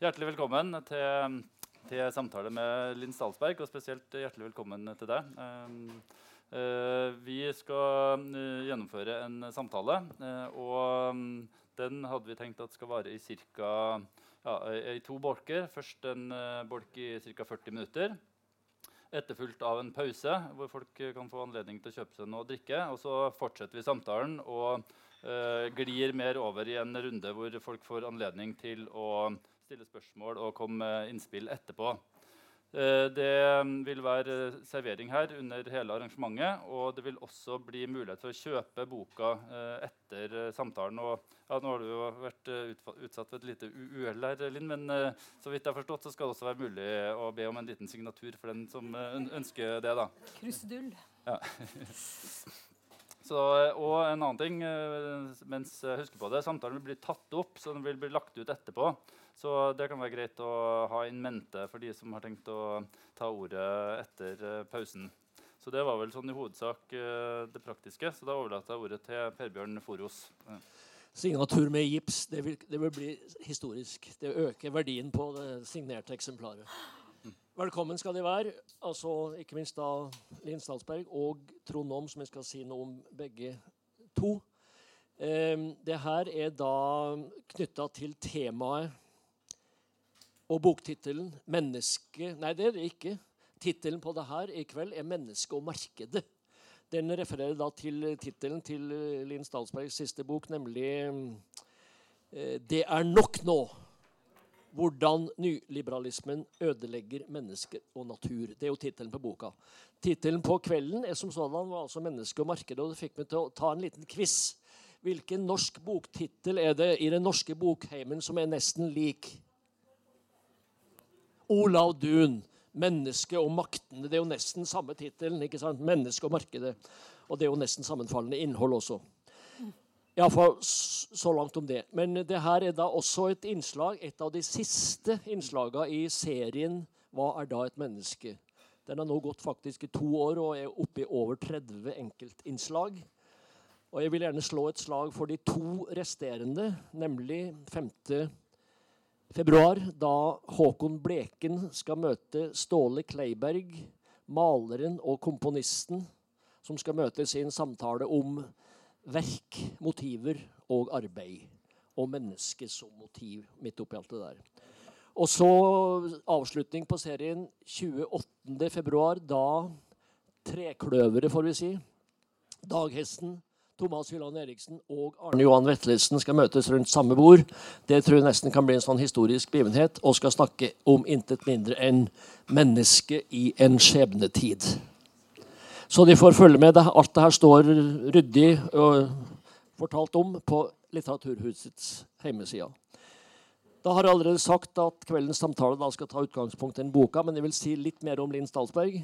Hjertelig velkommen til, til, samtale med Linn Stalsberg, og spesielt hjertelig velkommen til deg. Uh, vi skal uh, gjennomføre en samtale, uh, og um, den hadde vi tenkt at skal vare i cirka Ja, i to bolker. Først en bolk i ca. 40 minutter. Etterfulgt av en pause hvor folk kan få anledning til å kjøpe seg noe å drikke. Og så fortsetter vi samtalen og glir mer over i en runde hvor folk får anledning til å stille spørsmål og komme med innspill etterpå. Eh, det vil være servering her under hele arrangementet. Og det vil også bli mulighet for å kjøpe boka eh, etter eh, samtalen. Og, ja, nå har du jo vært utsatt for et lite uhell her, Linn, men så vidt jeg har forstått, så skal det også være mulig å be om en liten signatur for den som ønsker det. da. Krusedull. Ja. Så, og en annen ting, mens jeg husker på det, samtalen vil bli tatt opp, så den vil bli lagt ut etterpå. Så det kan være greit å ha in mente for de som har tenkt å ta ordet etter uh, pausen. Så det var vel sånn i hovedsak uh, det praktiske. Så da overlater jeg ordet til Per Bjørn Foros. Signatur med gips, det vil, det vil, bli historisk. Det øker verdien på det signerte eksemplaret. Velkommen skal de være. altså Ikke minst da Linn Statsberg og Trond Om, som jeg skal si noe om begge to. Um, det her er da knytta til temaet og boktittelen 'Menneske' Nei, det er det ikke. Tittelen på det her i kveld er 'Menneske og markedet'. Den refererer da til tittelen til eh, Linn Stalsbergs siste bok, nemlig eh, 'Det er nok nå'. Hvordan nyliberalismen ødelegger mennesker og natur. Det er jo tittelen på boka. Tittelen på kvelden er som sådan var altså 'Menneske og markedet'. Og det fikk meg til å ta en liten quiz. Hvilken norsk boktittel er det i den norske bokheimen som er nesten lik? Olav Duun. 'Mennesket og maktene'. Det er jo nesten samme tittelen. 'Mennesket og markedet'. Og det er jo nesten sammenfallende innhold også. Iallfall så langt om det. Men det her er da også et innslag, et av de siste innslagene i serien 'Hva er da et menneske?' Den har nå gått faktisk i to år og er oppe i over 30 enkeltinnslag. Og jeg vil gjerne slå et slag for de to resterende, nemlig 5 februar, da Håkon Bleken skal møte Ståle Kleiberg, maleren og komponisten, som skal møtes i en samtale om verk, motiver og arbeid. Og mennesket som motiv, midt oppi alt det der. Og så avslutning på serien 28. februar, da Trekløveret, får vi si. Daghesten Thomas Hylland Eriksen og Arne Johan Vetlesen skal møtes rundt samme bord. Det tror jeg nesten kan bli en sånn historisk begivenhet, og skal snakke om intet mindre enn mennesket i en skjebnetid. Så de får følge med. Alt det her står ryddig og fortalt om på Litteraturhusets hjemmeside. Da har jeg allerede sagt at kveldens samtale skal ta utgangspunkt i den boka, men jeg vil si litt mer om Linn Stalsberg,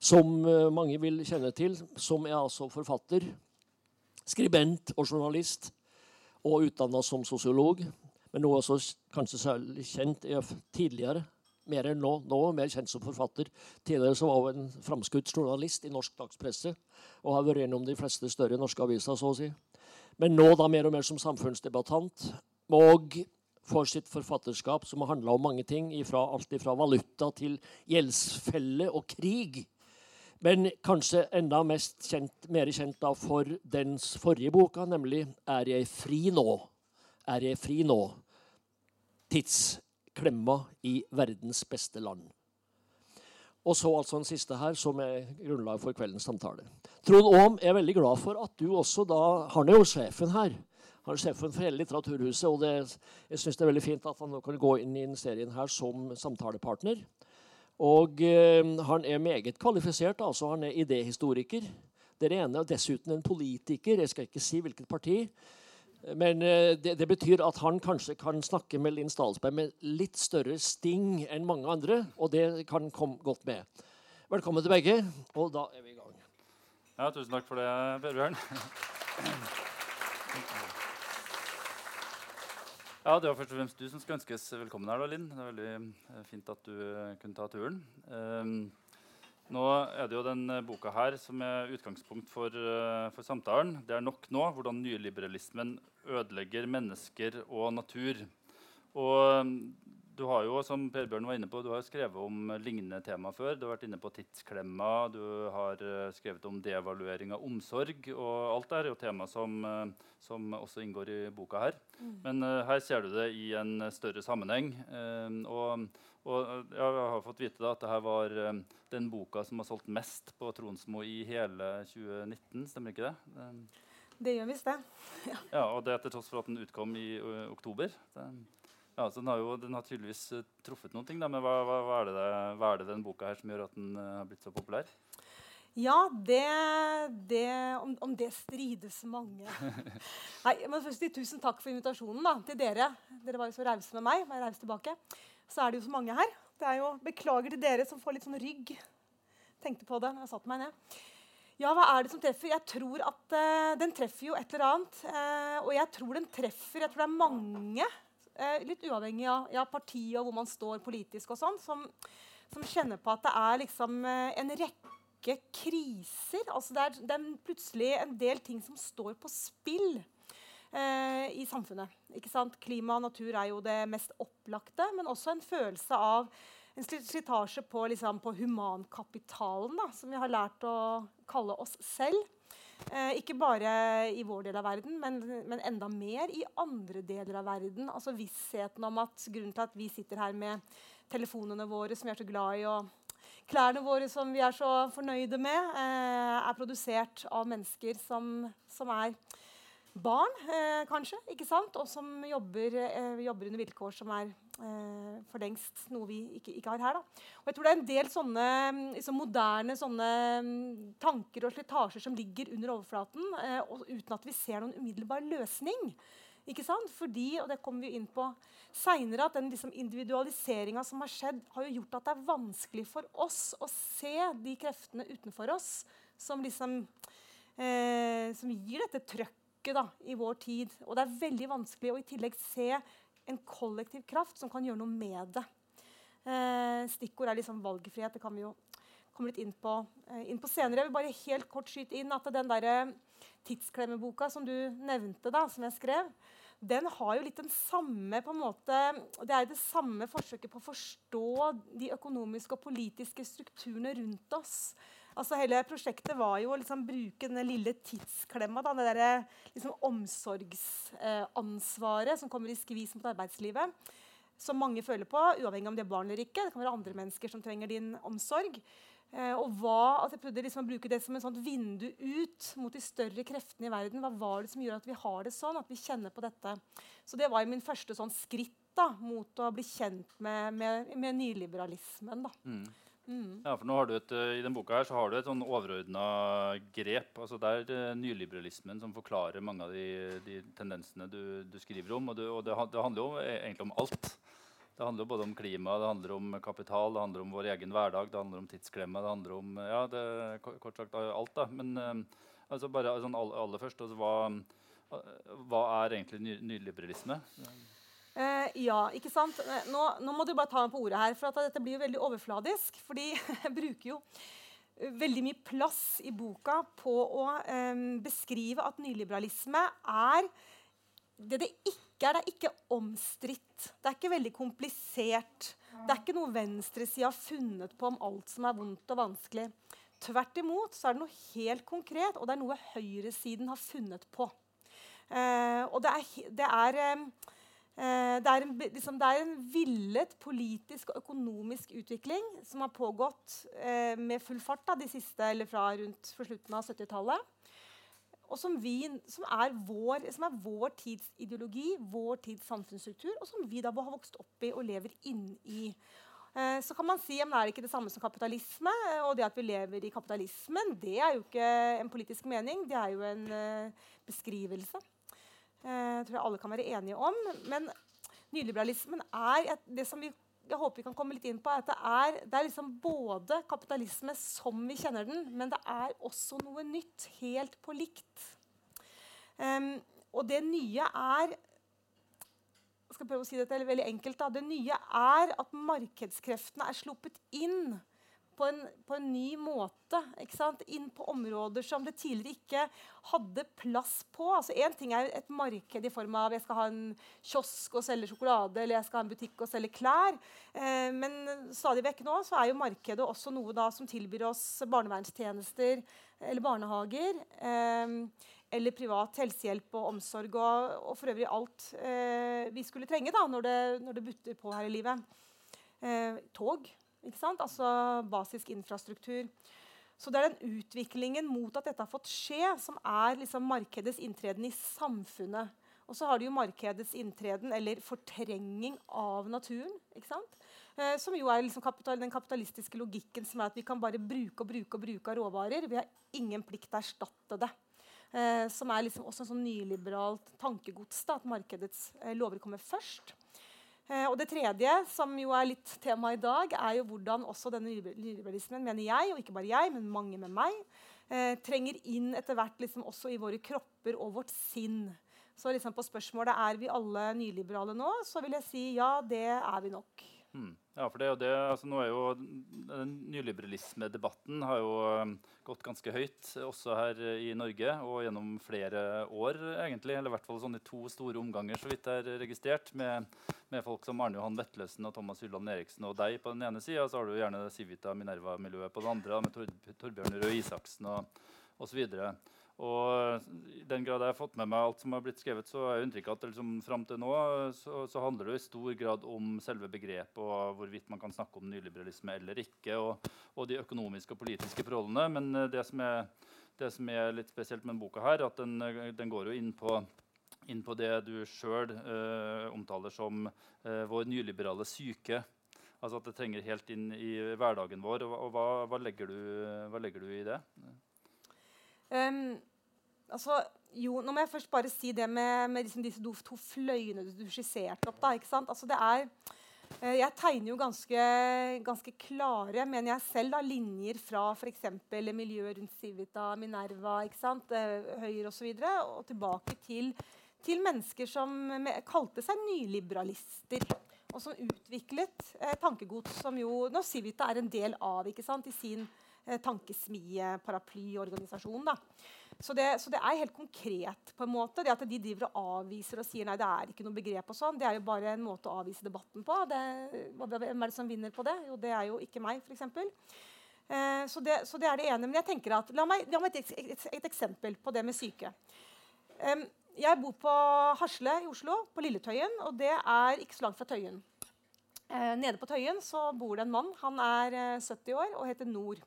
som eh, mange vil kjenne til, som er altså forfatter skribent og journalist og utdanna som sosiolog. Men nå også kanskje særlig kjent tidligere. Mer enn nå. Nå mer kjent som forfatter. Tidligere så var hun en framskutt journalist i norsk dagspresse og har vært gjennom de fleste større norske aviser. så å si. Men nå da mer og mer som samfunnsdebattant. Og for sitt forfatterskap, som har handla om mange ting, ifra, alt fra valuta til gjeldsfelle og krig. Men kanskje enda mest kjent, mer kjent da for dens forrige boka, nemlig 'Er jeg fri nå?' Er jeg fri nå? Tidsklemma i verdens beste land. Og så altså den siste her, som er grunnlag for kveldens samtale. Trond Aam er veldig glad for at du også da Han er jo sjefen her. Han er sjefen for hele Litteraturhuset, og det, jeg syns det er veldig fint at han nå kan gå inn i serien her som samtalepartner. Og eh, han er meget kvalifisert. altså Han er idéhistoriker. Det er det ene, og dessuten en politiker. Jeg skal ikke si hvilket parti. Men eh, det, det, betyr at han kanskje kan snakke med Linn Stalsberg med litt større sting enn mange andre. Og det kan komme godt med. Velkommen til begge. Og da er vi i gang. Ja, tusen takk for det, Bjørn. Ja, Det var først og fremst du som skal ønskes velkommen her, da, Linn. Det er veldig eh, fint at du eh, kunne ta turen. Um, nå er det jo den eh, boka her som er utgangspunkt for, uh, for samtalen. Det er nok nå hvordan nyliberalismen ødelegger mennesker og natur. Og um, har jo, som Per Bjørn var inne på, du har skrevet om lignende tema før. Du har vært inne på tidsklemma, du har uh, skrevet om devaluering av omsorg. og Alt det er jo tema som, uh, som også inngår i boka her. Mm. Men uh, her ser du det i en større sammenheng. og, og jeg har fått vite da, at dette var den boka som har solgt mest på Tronsmo i hele 2019. Stemmer ikke det? Det gjør visst det. ja. ja. Og det til tross for at den utkom i oktober. Det, ja, så den har jo den har tydeligvis uh, truffet noen ting. Da, men hva, hva, hva, er det, hva, er det, den boka her som gjør at den uh, har blitt så populær? Ja, det, det om, om, det strides mange. Nei, men først Tusen takk for invitasjonen da, til dere. Dere var jo så rause med meg. Var raus tilbake. Så er det jo så mange her. Det er jo, Beklager til dere som får litt sånn rygg. Tenkte på det jeg satte meg ned. Ja, hva er det som treffer? Jeg tror at uh, Den treffer jo et eller annet. Uh, og jeg tror den treffer Jeg tror det er mange, litt uavhengig av ja, parti og hvor man står politisk, og sånn, som, som, kjenner på at det er liksom en rekke kriser. Altså det er, det er, plutselig en del ting som står på spill i samfunnet. Ikke sant? Klima og natur er jo det mest opplagte, men også en følelse av en slitasje på, liksom, på humankapitalen, da, som vi har lært å kalle oss selv. Eh, ikke bare i vår del av verden, men, men, enda mer i andre deler av verden. Altså Vissheten om at grunnen til at vi sitter her med telefonene våre som vi er så glad i, og klærne våre som vi er så fornøyde med, eh, er produsert av mennesker som, som er barn, eh, kanskje, ikke sant? og som jobber, eh, jobber, under vilkår som er eh, for lengst noe vi ikke, ikke, har her. Da. Og jeg tror det er en del sånne liksom moderne sånne mm, tanker og slitasjer som ligger under overflaten, eh, uten at vi ser noen umiddelbar løsning. Ikke sant? Fordi, og det kommer vi inn på senere, at den liksom individualiseringa som har skjedd, har jo gjort at det er vanskelig for oss å se de kreftene utenfor oss som liksom eh, som gir dette trøkket da, i vår tid. Og det er veldig vanskelig å i tillegg se en kollektiv kraft som kan gjøre noe med det. Eh, stikkord er liksom valgfrihet. Det kan vi jo komme litt inn på, eh, inn på, senere. Jeg vil bare helt kort skyte inn at den der tidsklemmeboka som du nevnte, da, som jeg skrev, den har jo litt den samme på en måte, Det er det samme forsøket på å forstå de økonomiske og politiske strukturene rundt oss. Altså Hele prosjektet var jo å liksom bruke den lille tidsklemma, da, det der, liksom omsorgsansvaret som kommer i skvis mot arbeidslivet. Som mange føler på, uavhengig om de er barn eller ikke. Det kan være andre mennesker som trenger din omsorg. Eh, og hva, altså Jeg prøvde liksom å bruke det som et sånt vindu ut mot de større kreftene i verden. Hva var det som gjør at vi har det sånn, at vi kjenner på dette? Så det var min første sånn skritt da, mot å bli kjent med, med, med nyliberalismen. da. Mm. Mm. Ja, for nå har du et, eh, I denne boka her så har du et sånn overordna grep. altså Det er uh, nyliberalismen som forklarer mange av de, de tendensene du, du, skriver om. Og, du, og det, det, handler jo e, egentlig om alt. Det handler jo både om klima, det handler om kapital, det handler om vår egen hverdag, det handler om tidsklemme, det handler om ja, det, kort sagt alt. da. Men uh, altså bare sånn aller, først, altså, hva, hva, er egentlig ny, Uh, ja, ikke sant? Eh, nå, nå, må du bare ta meg på ordet her, for dette blir jo veldig overfladisk. fordi jeg bruker jo eh, veldig mye plass i boka på å um, beskrive at nyliberalisme er det det ikke er. Det er ikke omstridt. Det er ikke veldig komplisert. Det er ikke noe venstresida har funnet på om alt som er vondt og vanskelig. Tvert imot så er det noe helt konkret, og det er noe høyresiden har funnet på. Uh, og det er, det er Eh, det er, en, liksom, det er, en, villet politisk og økonomisk utvikling som har pågått eh, med full fart da, de siste, eller fra rundt for slutten av 70-tallet. Og som, vi, som, er vår, som, er vår, tids ideologi, vår tids samfunnsstruktur, og som vi da har vokst opp i og lever inni. Eh, så kan man si at det er ikke det samme som kapitalisme. Eh, og det at vi lever i kapitalismen, det er jo ikke en politisk mening, det er jo en eh, beskrivelse. Eh, tror jeg alle kan være enige om. Men nyliberalismen er det som vi jeg håper vi kan komme litt inn på, at det er, det er liksom både kapitalisme som vi kjenner den, men det er også noe nytt, helt på likt. Um, og det nye er jeg skal prøve å si dette veldig enkelt da, Det nye er at markedskreftene er sluppet inn på en, på en ny måte. Inn på områder som det tidligere ikke hadde plass på. Altså ting er et marked i form av jeg skal ha en kiosk og selge sjokolade, eller jeg skal ha en butikk og selge klær. Eh, men stadig vekk nå så er jo markedet også noe da som tilbyr oss barnevernstjenester eller barnehager. Eh, eller privat helsehjelp og omsorg og, og for øvrig alt eh, vi skulle trenge da, når det, når det, butter på her i livet. Eh, tog? Altså basisk infrastruktur. Så det er den utviklingen mot at dette har fått skje, som er liksom markedets inntreden i samfunnet. Og så har du jo markedets inntreden, eller fortrenging av naturen. Eh, som jo er liksom kapital, den kapitalistiske logikken som er at vi kan bare bruke og bruke og bruke av råvarer. Vi har ingen plikt til å erstatte det. Eh, som er liksom også en sånn nyliberalt tankegods. Da, at markedets eh, lover kommer først. Eh, og det tredje, som jo er litt tema i dag, er jo hvordan også denne nyliberalismen, mener jeg, og ikke bare jeg, men mange med meg, eh, trenger inn etter hvert liksom også i våre kropper og vårt sinn. Så liksom på spørsmålet er vi alle nyliberale nå, så vil jeg si ja, det er vi nok. Hmm. Ja, for det er jo det, altså nå er jo den Nyliberalismedebatten har jo um, gått ganske høyt, også her i Norge, og gjennom flere år, egentlig. Eller i hvert fall sånn i to store omganger, så vidt jeg har registrert, med, med, folk som Arne Johan Vetlesen og Thomas Hylland Eriksen og deg på den ene sida, så har du gjerne Civita Minerva-miljøet på den andre, med Tor, Torbjørn Røe Isaksen og osv. Og I den grad jeg har fått med meg alt som har blitt skrevet, så er inntrykket at liksom, fram til nå så, så, handler det i stor grad om selve begrepet og hvorvidt man kan snakke om nyliberalisme eller ikke, og, og de økonomiske og politiske forholdene. Men eh, det som er, det som er litt spesielt med denne boka, her, at den, den går jo inn på, inn på det du sjøl eh, omtaler som eh, vår nyliberale syke. Altså at det trenger helt inn i hverdagen vår. Og, og hva, hva, legger du, hva, legger du, i det? Um, altså, jo, nå må jeg først bare si det med, med liksom disse to fløyene du skisserte opp. da? Altså, er, eh, jeg tegner jo ganske, ganske klare, mener jeg selv, da, linjer fra f.eks. miljøet rundt Civita, Minerva, ikke sant? Eh, Høyre osv. Og, så og tilbake til, til mennesker som kalte seg nyliberalister. Og som utviklet eh, tankegods som jo nå Civita er en del av ikke sant, i sin eh, tankesmie, paraplyorganisasjon. da. Så så det, er helt konkret. på en måte. Det At de driver og avviser og sier nei, det er ikke noe begrep, og sånn, det er jo bare en måte å avvise debatten på. Det, hvem er det som vinner på det? Jo, det er jo ikke meg, f.eks. Eh, så, det, så det er det ene. Men jeg tenker at, la meg, la meg et, et, et, eksempel på det med syke. Um, jeg bor på Hasle i Oslo, på Lilletøyen, og det er ikke så langt fra Tøyen. Eh, nede på Tøyen så bor det en mann. Han er eh, 70 år og heter Nord.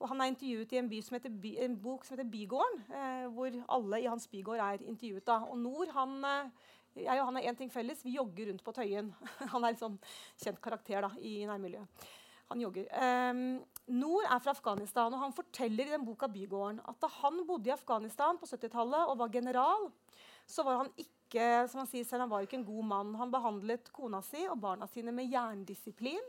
Og han er intervjuet i en, som by, en bok som heter Bygården, eh, hvor alle i hans bygård er intervjuet. Da. Og Nord han, eh, jeg og han har én ting felles. Vi jogger rundt på Tøyen. han er en sånn kjent karakter da, i nærmiljøet. Han jogger. Um, Nord er fra Afghanistan, og han forteller i den boka Bygården at da han bodde i Afghanistan på 70-tallet og var general, så var han ikke som han sier selv, han var ikke en god mann. Han behandlet kona si og barna sine med jerndisiplin.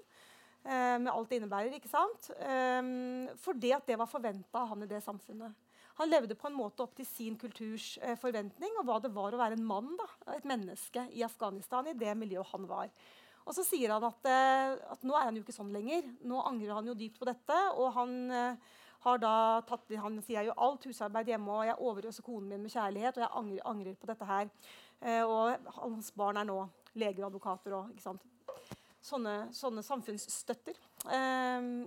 Eh, med alt det innebærer. ikke sant? Um, fordi at det var forventa av han i det samfunnet. Han levde på en måte opp til sin kulturs eh, forventning og hva det var å være en mann, da, et menneske, i Afghanistan, i det miljøet han var. Og så sier han at, eh, at, nå er han jo ikke sånn lenger. Nå angrer han jo dypt på dette. Og han eh, har da tatt Han sier jo alt husarbeid hjemme, og jeg overøser konen min med kjærlighet, og jeg angrer, angrer på dette her. Eh, og hans barn er nå leger og advokater og ikke sant? sånne, sånne samfunnsstøtter. Um,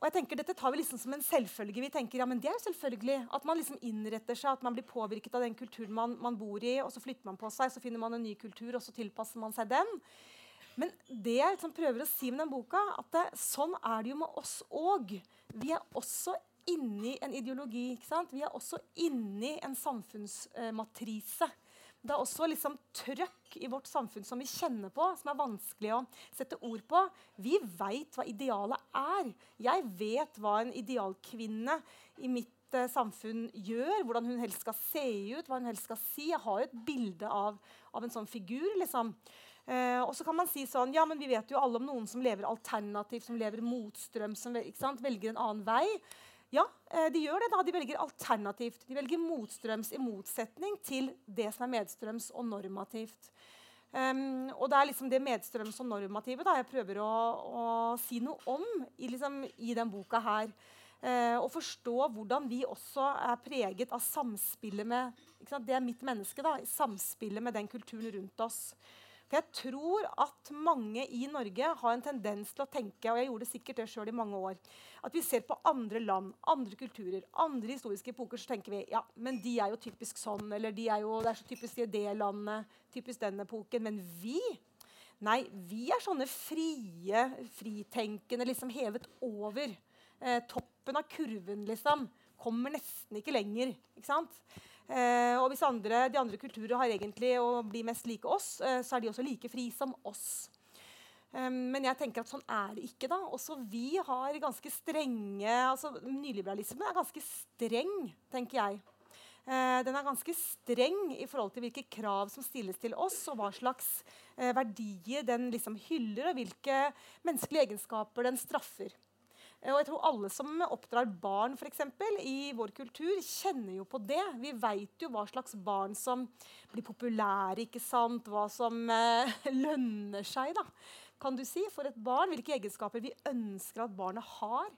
og jeg tenker Dette tar vi liksom som en selvfølge. Vi tenker ja, men det er selvfølgelig At man liksom innretter seg, at man blir påvirket av den kulturen man, man, bor i. og Så flytter man på seg, så finner man en ny kultur, og så tilpasser man seg den. Men det jeg liksom prøver å si med den boka, at det, sånn er det jo med oss òg. Vi er også inni en ideologi. ikke sant? Vi er også inni en samfunnsmatrise. Uh, det er også liksom trøkk i vårt samfunn som vi kjenner på, som er vanskelig å sette ord på. Vi veit hva idealet er. Jeg vet hva en idealkvinne i mitt eh, samfunn gjør, hvordan hun helst skal se ut, hva hun helst skal si. Jeg har et bilde av, av en sånn figur. liksom. Eh, og så kan man si sånn Ja, men vi vet jo alle om noen som lever alternativt, som lever motstrøm, som velger en annen vei. Ja, eh, de gjør det. da. De velger alternativt. De velger motstrøms i motsetning til det som er medstrøms og normativt. Um, og det er liksom det medstrøms- og normative da, jeg prøver å, å, si noe om i, liksom, i den boka her. Uh, og forstå hvordan vi også er preget av samspillet med Det er mitt menneske. da, Samspillet med den kulturen rundt oss. For jeg tror at mange i Norge har en tendens til å tenke og jeg gjorde sikkert det selv i mange år, at vi ser på andre land, andre kulturer, andre historiske epoker, så tenker vi ja, men de er jo typisk sånn, eller de er jo, det er så typisk det landet, typisk den epoken. Men vi Nei, vi er sånne frie, fritenkende, liksom hevet over. Eh, toppen av kurven, liksom. Kommer nesten ikke lenger. ikke sant? Eh, og hvis andre, de andre kulturer har egentlig å bli mest like oss, eh, så er de også like fri som oss. Um, men jeg tenker at sånn er det ikke. da. Også vi har ganske strenge altså Nyliberalismen er ganske streng, tenker jeg. Eh, den er ganske streng i forhold til hvilke krav som stilles til oss, og hva slags eh, verdier den liksom hyller, og hvilke menneskelige egenskaper den straffer. Og jeg tror alle som oppdrar barn for eksempel, i vår kultur, kjenner jo på det. Vi veit jo hva slags barn som blir populære, ikke sant? hva som eh, lønner seg. da, kan du si, For et barn, hvilke egenskaper vi ønsker at barnet har.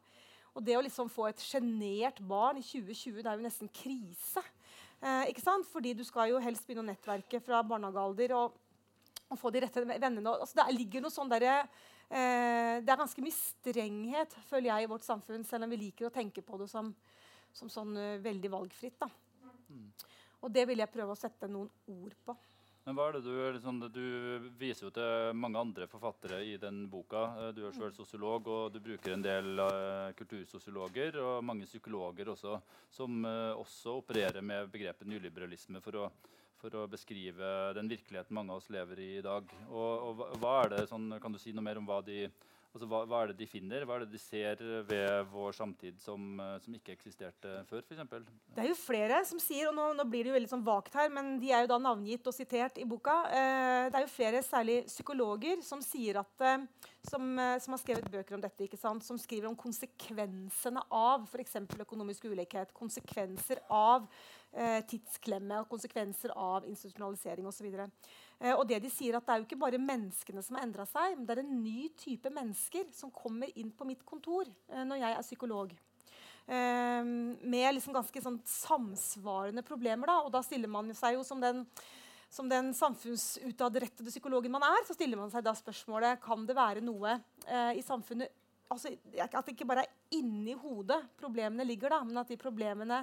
Og det å liksom få et sjenert barn i 2020, det er jo nesten krise. Eh, ikke sant? Fordi du skal jo helst begynne å nettverke fra barnehagealder og, og få de rette vennene. Altså, det ligger noe sånn derre Eh, det er ganske mye strenghet føler jeg, i vårt samfunn, selv om vi liker å tenke på det som, som sånn uh, veldig valgfritt. Mm. Og det vil jeg prøve å sette noen ord på. Men hva er det Du liksom, du viser jo til mange andre forfattere i den boka. Eh, du er selv mm. sosiolog, og du bruker en del uh, kultursosiologer og mange psykologer også, som uh, også opererer med begrepet nyliberalisme for å for å beskrive den virkeligheten mange av oss lever i i dag. Og, og hva er det, sånn, Kan du si noe mer om hva de, altså, hva, hva er det de finner? Hva er det de ser ved vår samtid som, som ikke eksisterte før? For eksempel? det er jo flere som sier, og nå, nå, blir det jo veldig sånn vagt her, men de er jo da navngitt og sitert i boka. Eh, det er jo flere, særlig psykologer, som sier at eh, som, eh, som, har skrevet bøker om dette, ikke sant? som skriver om konsekvensene av f.eks. økonomisk ulikhet. Konsekvenser av eh, tidsklemme og konsekvenser av institusjonalisering osv. Eh, og det de sier at det er jo ikke bare menneskene som har endra seg, men det er en ny type mennesker som kommer inn på mitt kontor eh, når jeg er psykolog. Eh, med liksom ganske sånn samsvarende problemer. Da. Og da stiller man seg jo som den, som den samfunnsutadrettede psykologen man er, så stiller man seg da spørsmålet kan det være noe i samfunnet altså, At det ikke bare er inni hodet problemene ligger, da, men at de problemene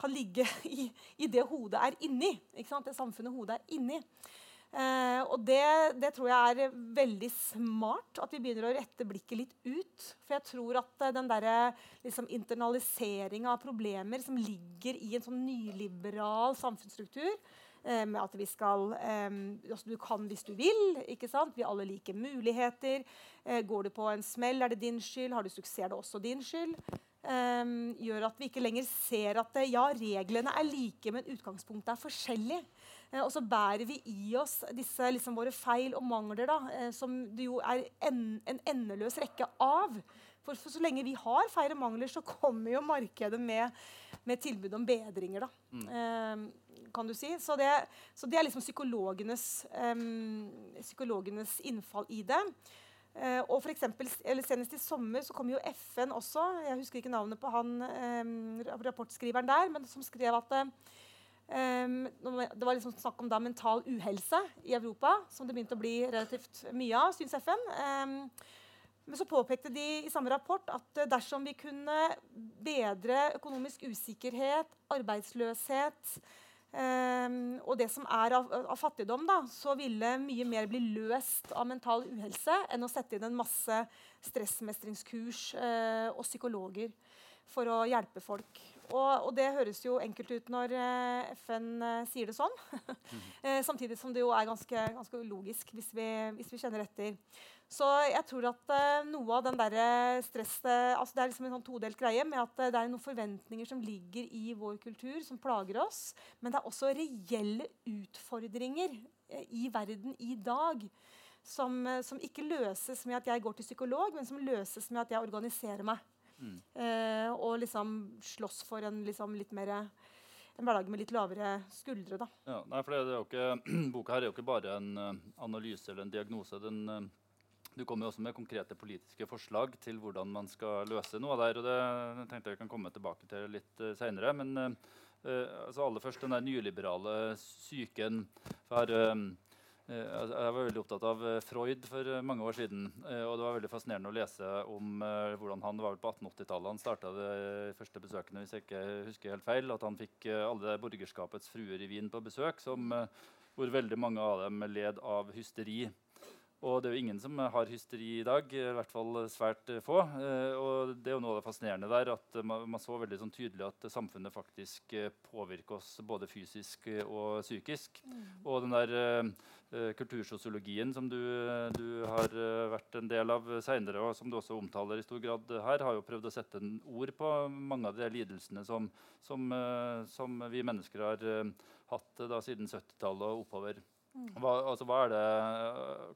kan ligge i, i det hodet er inni. Det samfunnet hodet er inni. Eh, og det, det, tror jeg er veldig smart, at vi begynner å rette blikket litt ut. For jeg tror at uh, den der, liksom, internaliseringa av problemer som ligger i en sånn nyliberal samfunnsstruktur, eh, med at vi skal eh, altså Du kan hvis du vil. ikke sant? Vi alle liker muligheter. Eh, går du på en smell, er det din skyld. Har du suksess, er det også din skyld um, gjør at vi ikke lenger ser at ja, reglene er like, men utgangspunktet er forskjellig. Uh, og så bærer vi i oss disse liksom, våre feil og mangler, da, uh, som det jo er en, en endeløs rekke av. For, for, så lenge vi har feil og mangler, så kommer jo markedet med, med tilbud om bedringer. da. Mm. Uh, kan du si. Så det, så det er liksom psykologenes, um, psykologenes innfall i det. Uh, og for eksempel, eller Senest i sommer så kom jo FN også, jeg husker ikke navnet på han um, rapportskriveren der, men som skrev at um, det var liksom snakk om da mental uhelse i Europa, som det begynte å bli relativt mye av, syns FN. Um, men så påpekte de i samme rapport at dersom vi kunne bedre økonomisk usikkerhet, arbeidsløshet, Um, og det som er av, av, fattigdom, da, så ville mye mer bli løst av mental uhelse enn å sette inn en masse stressmestringskurs uh, og psykologer for å hjelpe folk. Og, og det høres jo enkelt ut når uh, FN uh, sier det sånn. samtidig som det jo er ganske, ganske logisk hvis vi, hvis vi kjenner etter. Så jeg tror at noe av den der stresset altså Det er liksom en sånn todelt greie med at det er noen forventninger som ligger i vår kultur, som plager oss. Men det er også reelle utfordringer i verden i dag. Som, som, ikke løses med at jeg går til psykolog, men som løses med at jeg organiserer meg. Mm. og liksom slåss for en liksom litt mer en hverdag med litt lavere skuldre. da. Ja, nei, for det er jo ikke, Boka her er jo ikke bare en uh, analyse eller en diagnose. Den, uh, du kommer jo også med konkrete politiske forslag til hvordan man skal løse noe der. og Det tenkte jeg kan komme tilbake til litt uh, seinere. Men uh, altså aller først den der nyliberale psyken. For, Eh, jeg var veldig opptatt av eh, Freud for eh, mange år siden. og Det var veldig fascinerende å lese om hvordan han var på 1880-tallet. Han starta de første besøkene hvis jeg ikke husker helt feil, at han fikk alle borgerskapets fruer i Wien på besøk, som, hvor veldig mange av dem led av hysteri. Og det er jo ingen som har hysteri i dag, i hvert fall svært få. Eh, og det er jo noe av det fascinerende der, at man, så veldig sånn tydelig at samfunnet faktisk eh, påvirker oss både fysisk og psykisk. Mm. Og den der eh, kultursosiologien som du, du, har vært en del av seinere, og som du også omtaler i stor grad her, har jo prøvd å sette en ord på mange av de lidelsene som, som, som vi mennesker har hatt da, siden 70-tallet og oppover. Hva, altså, hva det,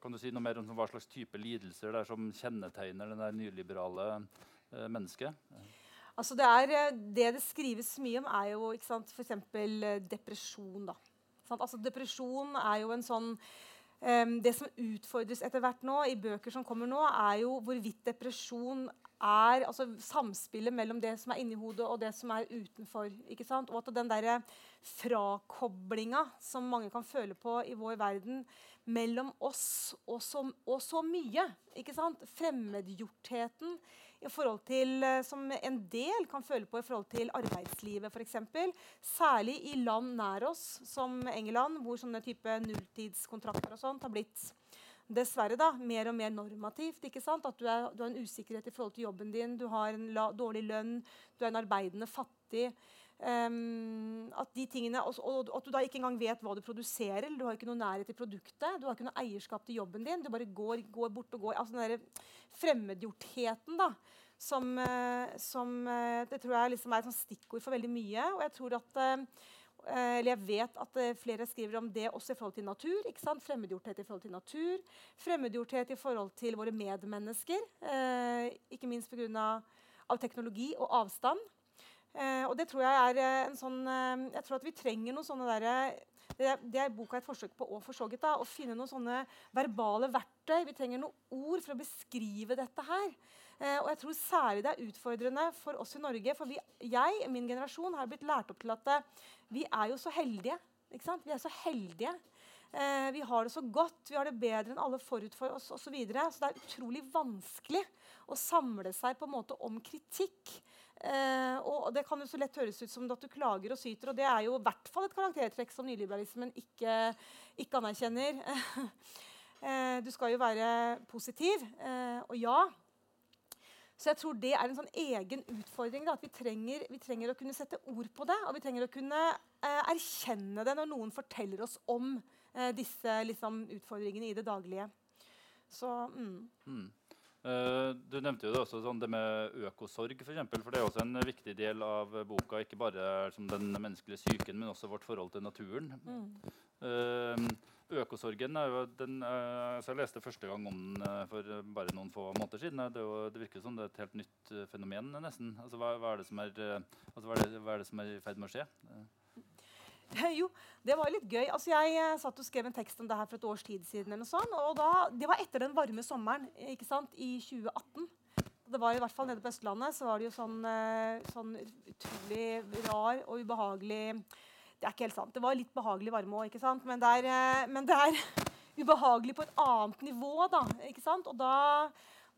kan du si noe mer om hva slags type lidelser det er som kjennetegner det nyliberale eh, mennesket? Altså det, er, eh, det, det skrives mye om, er jo f.eks. Eh, depresjon. Da. Altså, depresjon er jo en sånn um, Det som utfordres etter hvert nå, i bøker som kommer nå, er jo hvorvidt depresjon er altså samspillet mellom det som er inni hodet, og det som er utenfor. ikke sant? Og at den der frakoblinga som mange kan føle på i vår verden mellom oss og så, og så mye. ikke sant? Fremmedgjortheten i forhold til, eh, som en del kan føle på i forhold til arbeidslivet f.eks. Særlig i land nær oss, som England, hvor sånne type nulltidskontrakter og sånt har blitt dessverre da, mer og mer normativt. ikke sant? At du, er, du har en usikkerhet i forhold til jobben din, du har en la, dårlig lønn, du er en arbeidende fattig. Um, at de tingene, og, og, at du da ikke engang vet hva du produserer. eller Du har ikke noe nærhet til produktet, du har ikke noe eierskap til jobben din. Du bare går, går bort og går. altså den der Fremmedgjortheten da, som, uh, som uh, det tror jeg liksom er et stikkord for veldig mye. Og jeg tror at Eh, eller jeg vet at eh, flere skriver om det også i forhold til natur. ikke sant? Fremmedgjorthet i forhold til natur. Fremmedgjorthet i forhold til våre medmennesker. Eh, ikke minst pga. Av, av teknologi og avstand. Eh, og det tror jeg er eh, en sånn eh, Jeg tror at vi trenger noen sånne derre det, det, er boka et forsøk på å, forsoget, da, å finne noen sånne verbale verktøy. Vi trenger noen ord for å beskrive dette her. Eh, og jeg tror særlig det er utfordrende for oss i Norge. For vi, jeg, min generasjon, har blitt lært opp til at vi er jo så heldige. Ikke sant? Vi er så heldige. Eh, vi har det så godt, vi har det bedre enn alle forut for oss osv. Så, videre. så det er utrolig vanskelig å samle seg på en måte om kritikk. Eh, og Det kan jo så lett høres ut som at du klager og syter, og det er jo i hvert fall et karaktertrekk som nyliberalismen ikke, ikke anerkjenner. eh, du skal jo være positiv. Eh, og ja, så jeg tror det er en sånn egen utfordring. Da, at vi trenger, vi trenger, å kunne sette ord på det. Og vi trenger å kunne erkjenne det når noen forteller oss om disse liksom, utfordringene i det daglige. Så mm. Mm. Uh, du nevnte jo det også sånn det med økosorg, for, eksempel, for det er også en viktig del av boka. Ikke bare som den menneskelige psyken, men også vårt forhold til naturen. Mm. Uh, Økosorgen er jo den, uh, Jeg leste første gang om den for bare noen få måneder siden. Det, jo, det, virker som det er et helt nytt fenomen, nesten. Altså, hva, hva, er det som er, altså, hva, er det, hva, er det som er i ferd med å skje? Jo, det var litt gøy. Altså, jeg satt og skrev en tekst om det her for et års tid siden. sånn, og da, Det var etter den varme sommeren ikke sant, i 2018. Det var i hvert fall Nede på Østlandet så var det jo sånn, sånn utrolig rar og ubehagelig det er ikke helt sant. Det var litt behagelig varme òg, men, eh, men, det er ubehagelig på et annet nivå. Da, ikke sant? Og da,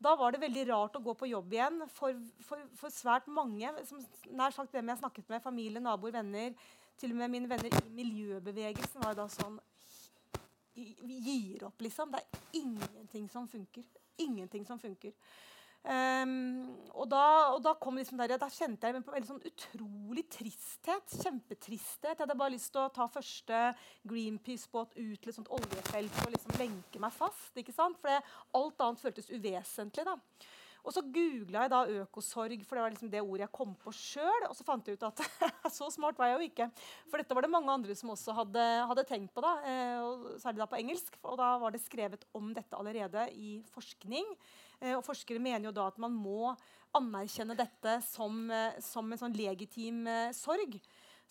da, var det veldig rart å gå på jobb igjen for, for, for svært mange. Som, nær sagt hvem jeg snakket med, familie, naboer, venner. Til og med mine venner i miljøbevegelsen var da sånn Vi gir opp, liksom. Det er ingenting som funker. Ingenting som funker. Um, og, da, og da, liksom der, da, kjente jeg på veldig sånn utrolig tristhet. Kjempetristhet. Jeg hadde bare lyst til å ta første Greenpeace-båt ut til et sånt oljefelt og liksom lenke meg fast. ikke sant? For alt annet føltes uvesentlig. da. Og så googla jeg da økosorg, for det var liksom det ordet jeg kom på sjøl. Og så fant jeg ut at så smart var jeg jo ikke. For dette var det mange andre som også hadde, hadde tenkt på, da, eh, og særlig da på engelsk. Og da var det skrevet om dette allerede i forskning. Eh, og forskere mener jo da at man må anerkjenne dette som, eh, som en sånn legitim sorg.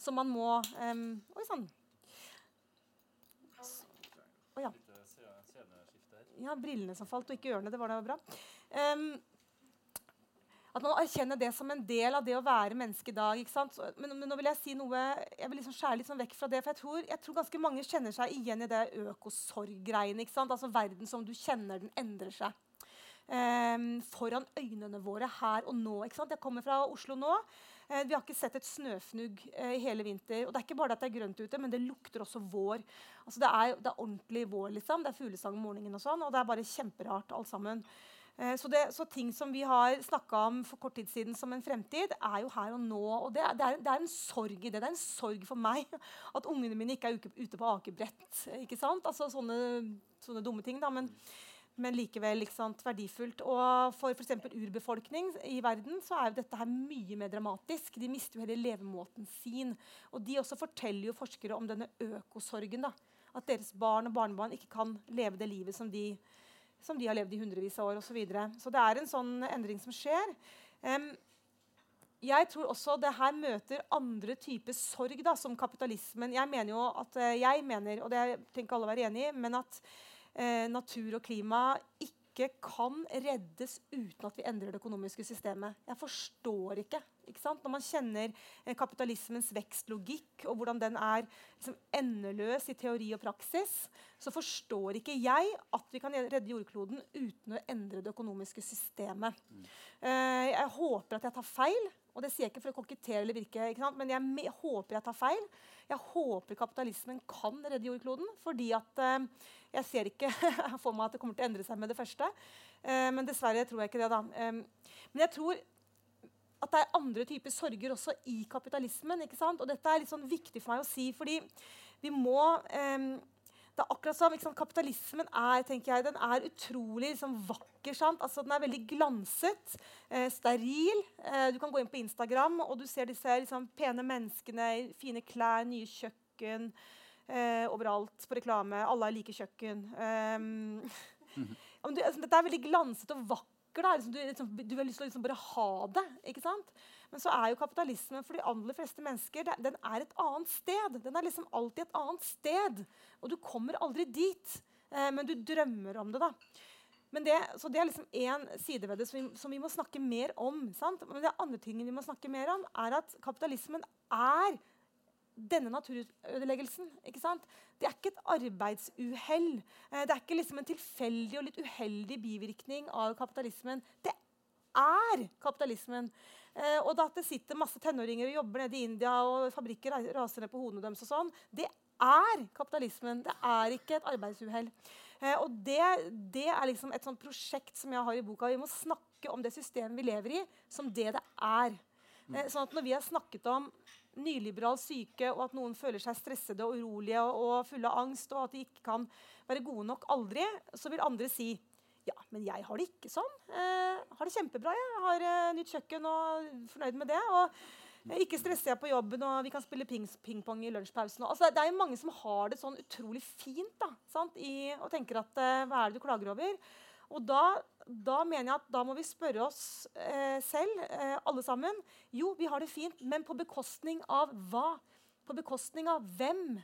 som man må um, Oi sann. Oh, ja. Ja, brillene som falt, og ikke ørene. Det var da bra. Um, at man erkjenner det som en del av det å være menneske i dag. ikke men, men, nå vil jeg si noe, jeg vil liksom skjære litt sånn vekk fra det. For jeg tror, jeg tror ganske mange kjenner seg igjen i det økosorg-greiene. ikke sant? Altså Verden som du kjenner den, endrer seg. Um, foran øynene våre her og nå. ikke sant? Jeg kommer fra Oslo nå. Uh, vi har ikke sett et snøfnugg uh, i hele vinter. Og det er ikke bare at det er grønt ute, men det lukter også vår. Altså Det er, det er ordentlig vår. liksom. Det er fuglesang om morgenen, og sånn, og det er bare kjemperart alt sammen. Eh, så, det, så, ting som vi har snakka om for kort tid siden som en fremtid, er jo her og nå. Og det, det, er, det, er, en sorg i det. Det er en sorg for meg at ungene mine ikke er ute på akebrett. ikke sant? Altså sånne, sånne dumme ting, da. Men, men likevel sant, verdifullt. Og for f.eks. urbefolkning i verden så er jo dette her mye mer dramatisk. De mister jo hele levemåten sin. Og de også forteller jo forskere om denne økosorgen. da. At deres barn og barnebarn ikke kan leve det livet som de som de har levd i hundrevis av år osv. Så, videre. så det er en sånn endring som skjer. Um, jeg tror også det her møter andre typer sorg, da, som kapitalismen. Jeg mener jo at uh, jeg mener, og det tenker alle å være enig i, men at uh, natur og klima ikke kan reddes uten at vi endrer det økonomiske systemet. Jeg forstår ikke. ikke sant? Når man kjenner uh, kapitalismens vekstlogikk og hvordan den er liksom, endeløs i teori og praksis, så forstår ikke jeg at vi kan redde jordkloden uten å endre det økonomiske systemet. Mm. Uh, jeg håper at jeg tar feil, og det sier jeg ikke for å kokettere eller virke, men jeg, jeg, håper jeg tar feil. Jeg håper kapitalismen kan redde jordkloden, fordi at uh, jeg ser ikke for meg at det kommer til å endre seg med det første. Uh, men dessverre tror jeg ikke det. da. Um, men jeg tror at det er andre typer sorger også i kapitalismen. ikke sant? Og dette er litt sånn viktig for meg å si, fordi vi må um, det er akkurat som liksom, Kapitalismen er tenker jeg, den er utrolig liksom, vakker. sant? Altså, Den er veldig glanset, eh, steril. Eh, du kan gå inn på Instagram, og du ser disse liksom, pene menneskene i fine klær, nye kjøkken eh, overalt på reklame. Alle har like kjøkken. Um, mm -hmm. du, altså, dette er veldig glanset og vakker. Liksom, du, liksom, du, har lyst til å liksom, bare ha det. ikke sant? Men så er jo kapitalismen for de aller fleste mennesker den er et annet sted. Den er liksom alltid et annet sted. Og du kommer aldri dit, eh, men du drømmer om det. da. Det, så det er liksom én side ved det som vi, som vi, må snakke mer om. Sant? Men det andre tingen vi må snakke mer om, er at kapitalismen er denne naturødeleggelsen. ikke sant? Det er ikke et arbeidsuhell. Eh, det er ikke liksom en tilfeldig og litt uheldig bivirkning av kapitalismen. Det er kapitalismen. Eh, og at det sitter masse tenåringer og jobber nede i India, og fabrikker raser ned på hodene deres, og sånn, det er kapitalismen. Det er ikke et arbeidsuhell. Eh, og det, det, er liksom et sånt prosjekt som jeg har i boka. Vi må snakke om det systemet vi lever i, som det det er. Eh, sånn at Når vi har snakket om nyliberal syke, og at noen føler seg stressede og urolige og, og fulle av angst, og at de ikke kan være gode nok aldri, så vil andre si ja, men jeg har det ikke sånn. Eh, har det kjempebra. Jeg har eh, nytt kjøkken og fornøyd med det. Og ikke stresser jeg på jobben, og vi kan spille pingpong i lunsjpausen. Altså, det er jo mange som har det sånn utrolig fint da? I, og tenker at eh, hva er det du klager over? Og da, da, mener jeg at da må vi spørre oss eh, selv, eh, alle sammen. Jo, vi har det fint, men på bekostning av hva? På bekostning av hvem?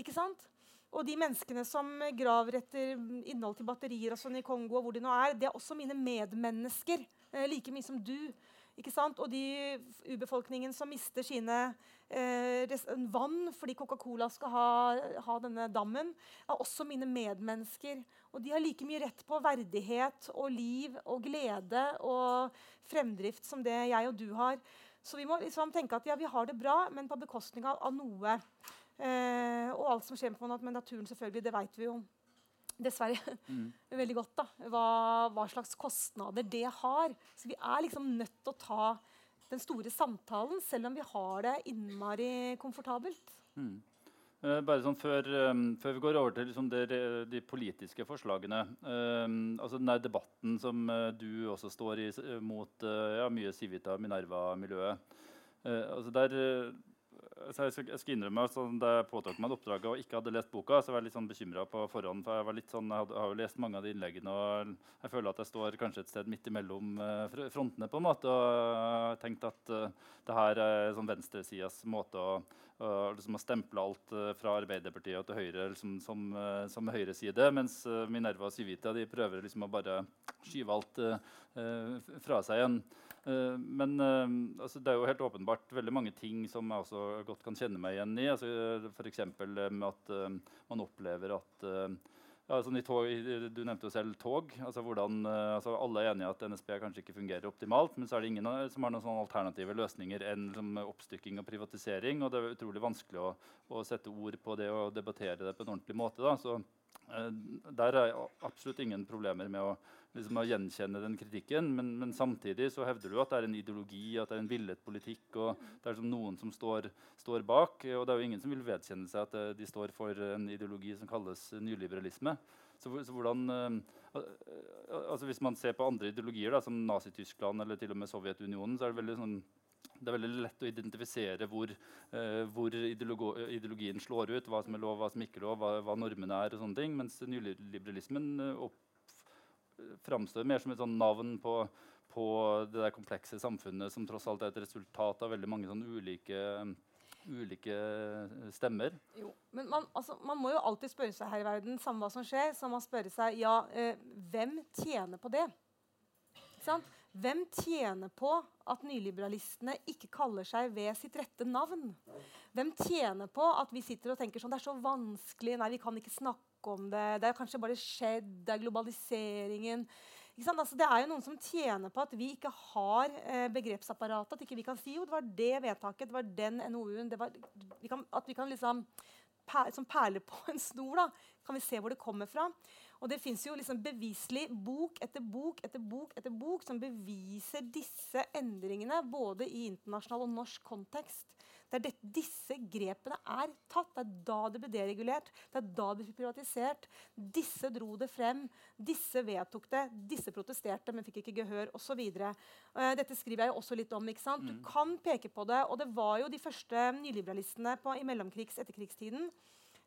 Ikke sant? Og de menneskene som graver etter innhold til batterier og sånn i Kongo, og hvor de nå er, det er også mine medmennesker. Eh, like mye som du. Ikke sant? Og de urbefolkningen som mister sine eh, vann fordi Coca-Cola skal ha, ha, denne dammen, er også mine medmennesker. Og de har like mye rett på verdighet og liv og glede og fremdrift som det jeg og du har. Så vi må liksom tenke at ja, vi har det bra, men på bekostning av, av noe. Eh, og alt som skjer med naturen, selvfølgelig, det vet vi jo dessverre mm. veldig godt. da, hva, hva, slags kostnader det har. Så vi er liksom nødt til å ta den store samtalen, selv om vi har det innmari komfortabelt. Mm. Uh, bare sånn før, um, før, vi går over til liksom de, de, politiske forslagene. Um, altså den debatten som uh, du også står i uh, mot ja, mye Civita Minerva-miljøet. altså der så jeg, skal, jeg skal innrømme at sånn, Da jeg påtok meg oppdraget og ikke hadde lest boka, så var jeg litt sånn bekymra på forhånd. for Jeg var litt sånn, jeg, hadde, har jo lest mange av de innleggene, og jeg føler at jeg står kanskje et sted midt imellom uh, frontene. på en måte, Og jeg tenkte at uh, det her er sånn venstresidas måte å, og liksom å, stemple alt uh, fra Arbeiderpartiet til Høyre liksom, som, uh, som høyreside. Mens uh, Minerva og Civita de prøver liksom å bare skyve alt fra seg igjen. Men altså, det er jo helt åpenbart veldig mange ting som jeg også godt kan kjenne meg igjen i. Altså, F.eks. med at man opplever at ja, sånn tog, du nevnte jo selv tog. Altså hvordan, uh, altså alle er enige at NSB kanskje ikke fungerer optimalt, men så er det ingen som har noen sånne alternative løsninger enn liksom, oppstykking og privatisering. Og det er utrolig vanskelig å, å, sette ord på det og debattere det på en ordentlig måte. Da. Så uh, der er absolutt ingen problemer med å liksom å gjenkjenne den kritikken. Men, men, samtidig så hevder du at det er en ideologi, at det er en villet politikk. og Det er som noen som står, står, bak. Og det er jo ingen som vil vedkjenne seg at eh, de står for en ideologi som kalles nyliberalisme. Så, så hvordan, uh, altså Hvis man ser på andre ideologier, da, som Nazi-Tyskland eller til og med Sovjetunionen, så er det veldig sånn det er veldig lett å identifisere hvor, eh, hvor ideologien slår ut, hva som er lov, hva som ikke er lov, hva, hva normene er. og sånne ting, Mens nyliberalismen eh, opp, framstår mer som et sånn navn på, på, det der komplekse samfunnet som tross alt er et resultat av veldig mange sånn ulike, ulike stemmer. Jo, men man, altså, man, må jo alltid spørre seg her i verden, samme hva som skjer, så man spørre seg ja, eh, hvem tjener på det? Hvem tjener på at nyliberalistene ikke kaller seg ved sitt rette navn? Hvem tjener på at vi sitter og tenker sånn Det er så vanskelig. Nei, vi kan ikke snakke snakke om det. Det er kanskje bare skjedd. Det er globaliseringen. Altså, det er jo noen som tjener på at vi ikke har eh, begrepsapparatet. At ikke vi kan si jo, det var det vedtaket, det var den NOU-en At vi kan liksom per, som perler på en snor da, kan vi se hvor det kommer fra. Og det fins jo liksom beviselig bok etter bok etter bok etter bok som beviser disse endringene både i internasjonal og norsk kontekst. Det er det, disse grepene er tatt. Det er da det ble deregulert. Det er da det ble privatisert. Disse dro det frem. Disse vedtok det. Disse protesterte, men fikk ikke gehør osv. Uh, eh, dette skriver jeg jo også litt om. ikke sant? Mm. Du kan peke på det. Og det var jo de første nyliberalistene på, i mellomkrigs- etterkrigstiden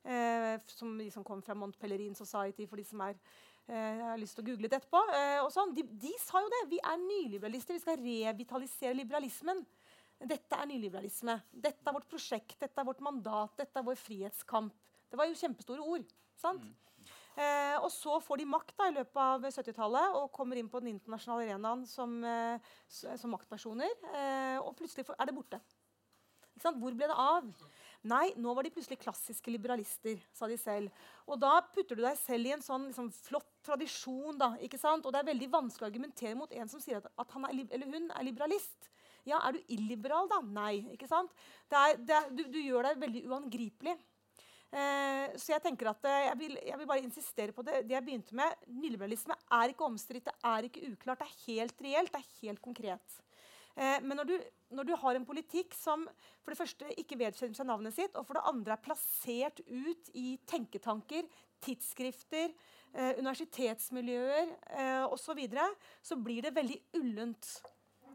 Eh, som liksom kom fra Montpellerin Society, for de som er eh, har lyst til å google det etterpå. Sånn. De, de, sa jo det. Vi er nyliberalister. Vi skal revitalisere liberalismen. Dette er nyliberalisme. Dette er vårt prosjekt, dette er vårt mandat, dette er vår frihetskamp. Det var jo kjempestore ord. sant? Mm. Eh, og så får de makt da, i løpet av 70-tallet og kommer inn på den internasjonale arenaen som, eh, som maktpersoner. Eh, og plutselig er det borte. Hvor ble det av? Nei, nå var de plutselig klassiske liberalister, sa de selv. Og da putter du deg selv i en sånn liksom, flott tradisjon. da? Og det er veldig vanskelig å argumentere mot en som sier at, at han er, eller hun er liberalist. Ja, er du illiberal, da? Nei. ikke sant? Det er, det er, du, du, gjør deg veldig uangripelig. Eh, så jeg tenker at eh, jeg vil, jeg vil, bare insistere på det, det jeg begynte med. Nyliberalisme er ikke omstridt, det er ikke uklart. Det er helt reelt, det er helt konkret. Eh, men når du, når du, har en politikk som for det første ikke vedkjenner seg navnet sitt, og for det andre er plassert ut i tenketanker, tidsskrifter, eh, universitetsmiljøer eh, osv., så, videre, så blir det veldig ullent.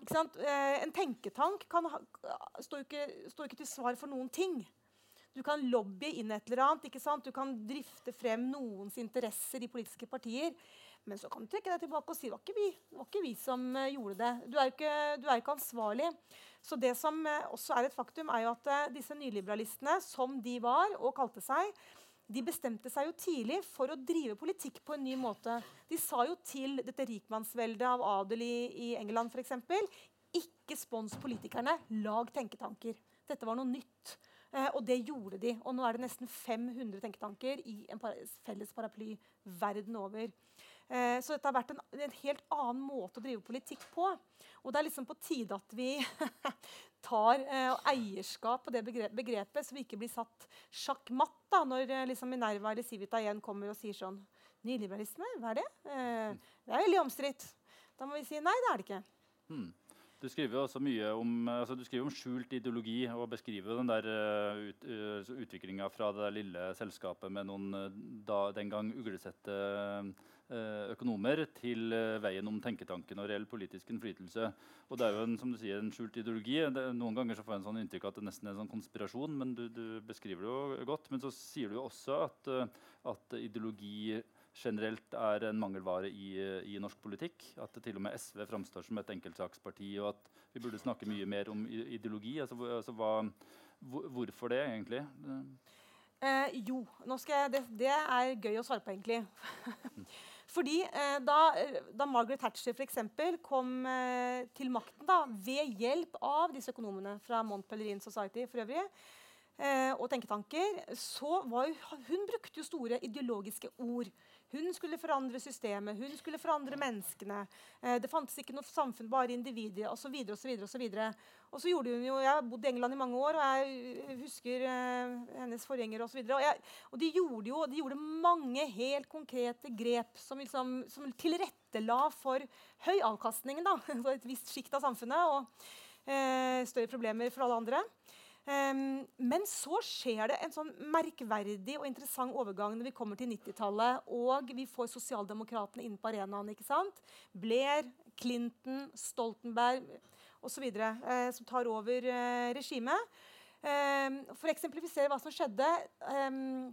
Eh, en tenketank kan står, ikke, står ikke til svar for noen ting. Du kan lobbye inn et eller annet. ikke sant? Du kan drifte frem noens interesser i politiske partier. Men så kan du trekke deg tilbake og si det var ikke vi, var ikke vi som uh, gjorde det. Du er jo ikke, er ikke ansvarlig. Så det som uh, også er et faktum, er jo at disse nyliberalistene, som de var og kalte seg, de bestemte seg jo tidlig for å drive politikk på en ny måte. De sa jo til dette rikmannsveldet av adel i, i England f.eks.: Ikke spons politikerne, lag tenketanker. Dette var noe nytt. Eh, og det gjorde de. Og nå er det nesten 500 tenketanker i en par felles paraply verden over. Eh, så dette har vært en, en, helt annen måte å drive politikk på. Og det er liksom på tide at vi tar eh, eierskap på det begrepet, så vi ikke blir satt sjakkmatt da, når eh, liksom Minerva eller Civita igjen kommer og sier sånn Nyliberalisme, hva er det? Eh, det er veldig omstridt. Da må vi si nei, det er det ikke. Hmm. Du skriver også mye om, altså du skriver om skjult ideologi og beskriver den der uh, ut, uh, utviklinga fra det der lille selskapet med noen uh, da, den gang uglesette uh, økonomer til veien om tenketanken og reell politisk innflytelse. Og det er jo en, som du sier, en skjult ideologi. Det, noen ganger så får jeg en sånn inntrykk at det nesten er en sånn konspirasjon, men du, du beskriver det jo godt. Men så sier du jo også at, at ideologi generelt er en mangelvare i, i, norsk politikk. At til og med SV framstår som et enkeltsaksparti, og at vi burde snakke mye mer om ideologi. Altså, altså hva, hvorfor det, egentlig? Eh, jo, jeg, det, det, er gøy å svare på, egentlig. Fordi eh, da, da, Margaret Thatcher for eksempel, kom eh, til makten da, ved hjelp av disse økonomene fra Montpellerin Society for øvrig, eh, og tenketanker, så var hun brukte jo store ideologiske ord. Hun skulle forandre systemet, hun skulle forandre menneskene. Eh, det fantes ikke noe samfunn, bare individer osv. Så videre, og, så gjorde hun jo, Jeg har bodd i England i mange år, og jeg husker eh, hennes forgjengere osv. Og, og, og de gjorde jo de gjorde mange helt konkrete grep som, liksom, som tilrettela for høy avkastning. Da, for et visst sjikt av samfunnet og eh, større problemer for alle andre. Um, men så skjer det en sånn merkverdig og interessant overgang når vi kommer til 90-tallet og vi får sosialdemokratene inn på arenaen. ikke sant? Blair, Clinton, Stoltenberg osv. Uh, som tar over uh, regimet. Um, for å eksemplifisere hva som skjedde um,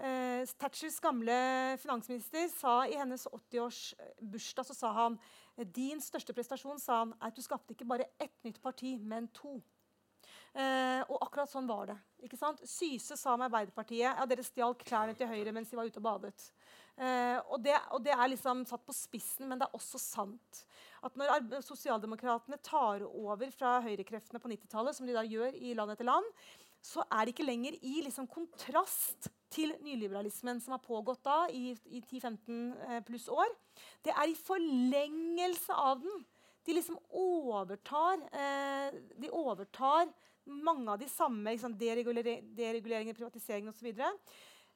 uh, Thatchers gamle finansminister sa i hennes 80-årsbursdag så sa han din største prestasjon sa han, er at du skapte ikke bare ett nytt parti, men to. Eh, og akkurat sånn var det. ikke sant? Syse sa med Arbeiderpartiet ja, dere stjal klærne til Høyre mens de var ute og badet. Eh, og, det, og, det, er liksom satt på spissen, men det er også sant. At når sosialdemokratene tar over fra høyrekreftene på 90-tallet, som de da gjør i land etter land, så er det ikke lenger i liksom kontrast til nyliberalismen som har pågått da i, i 10-15 eh, pluss år. Det er i forlengelse av den. De liksom overtar, eh, de overtar mange av de samme liksom, dereguleringer, privatisering osv.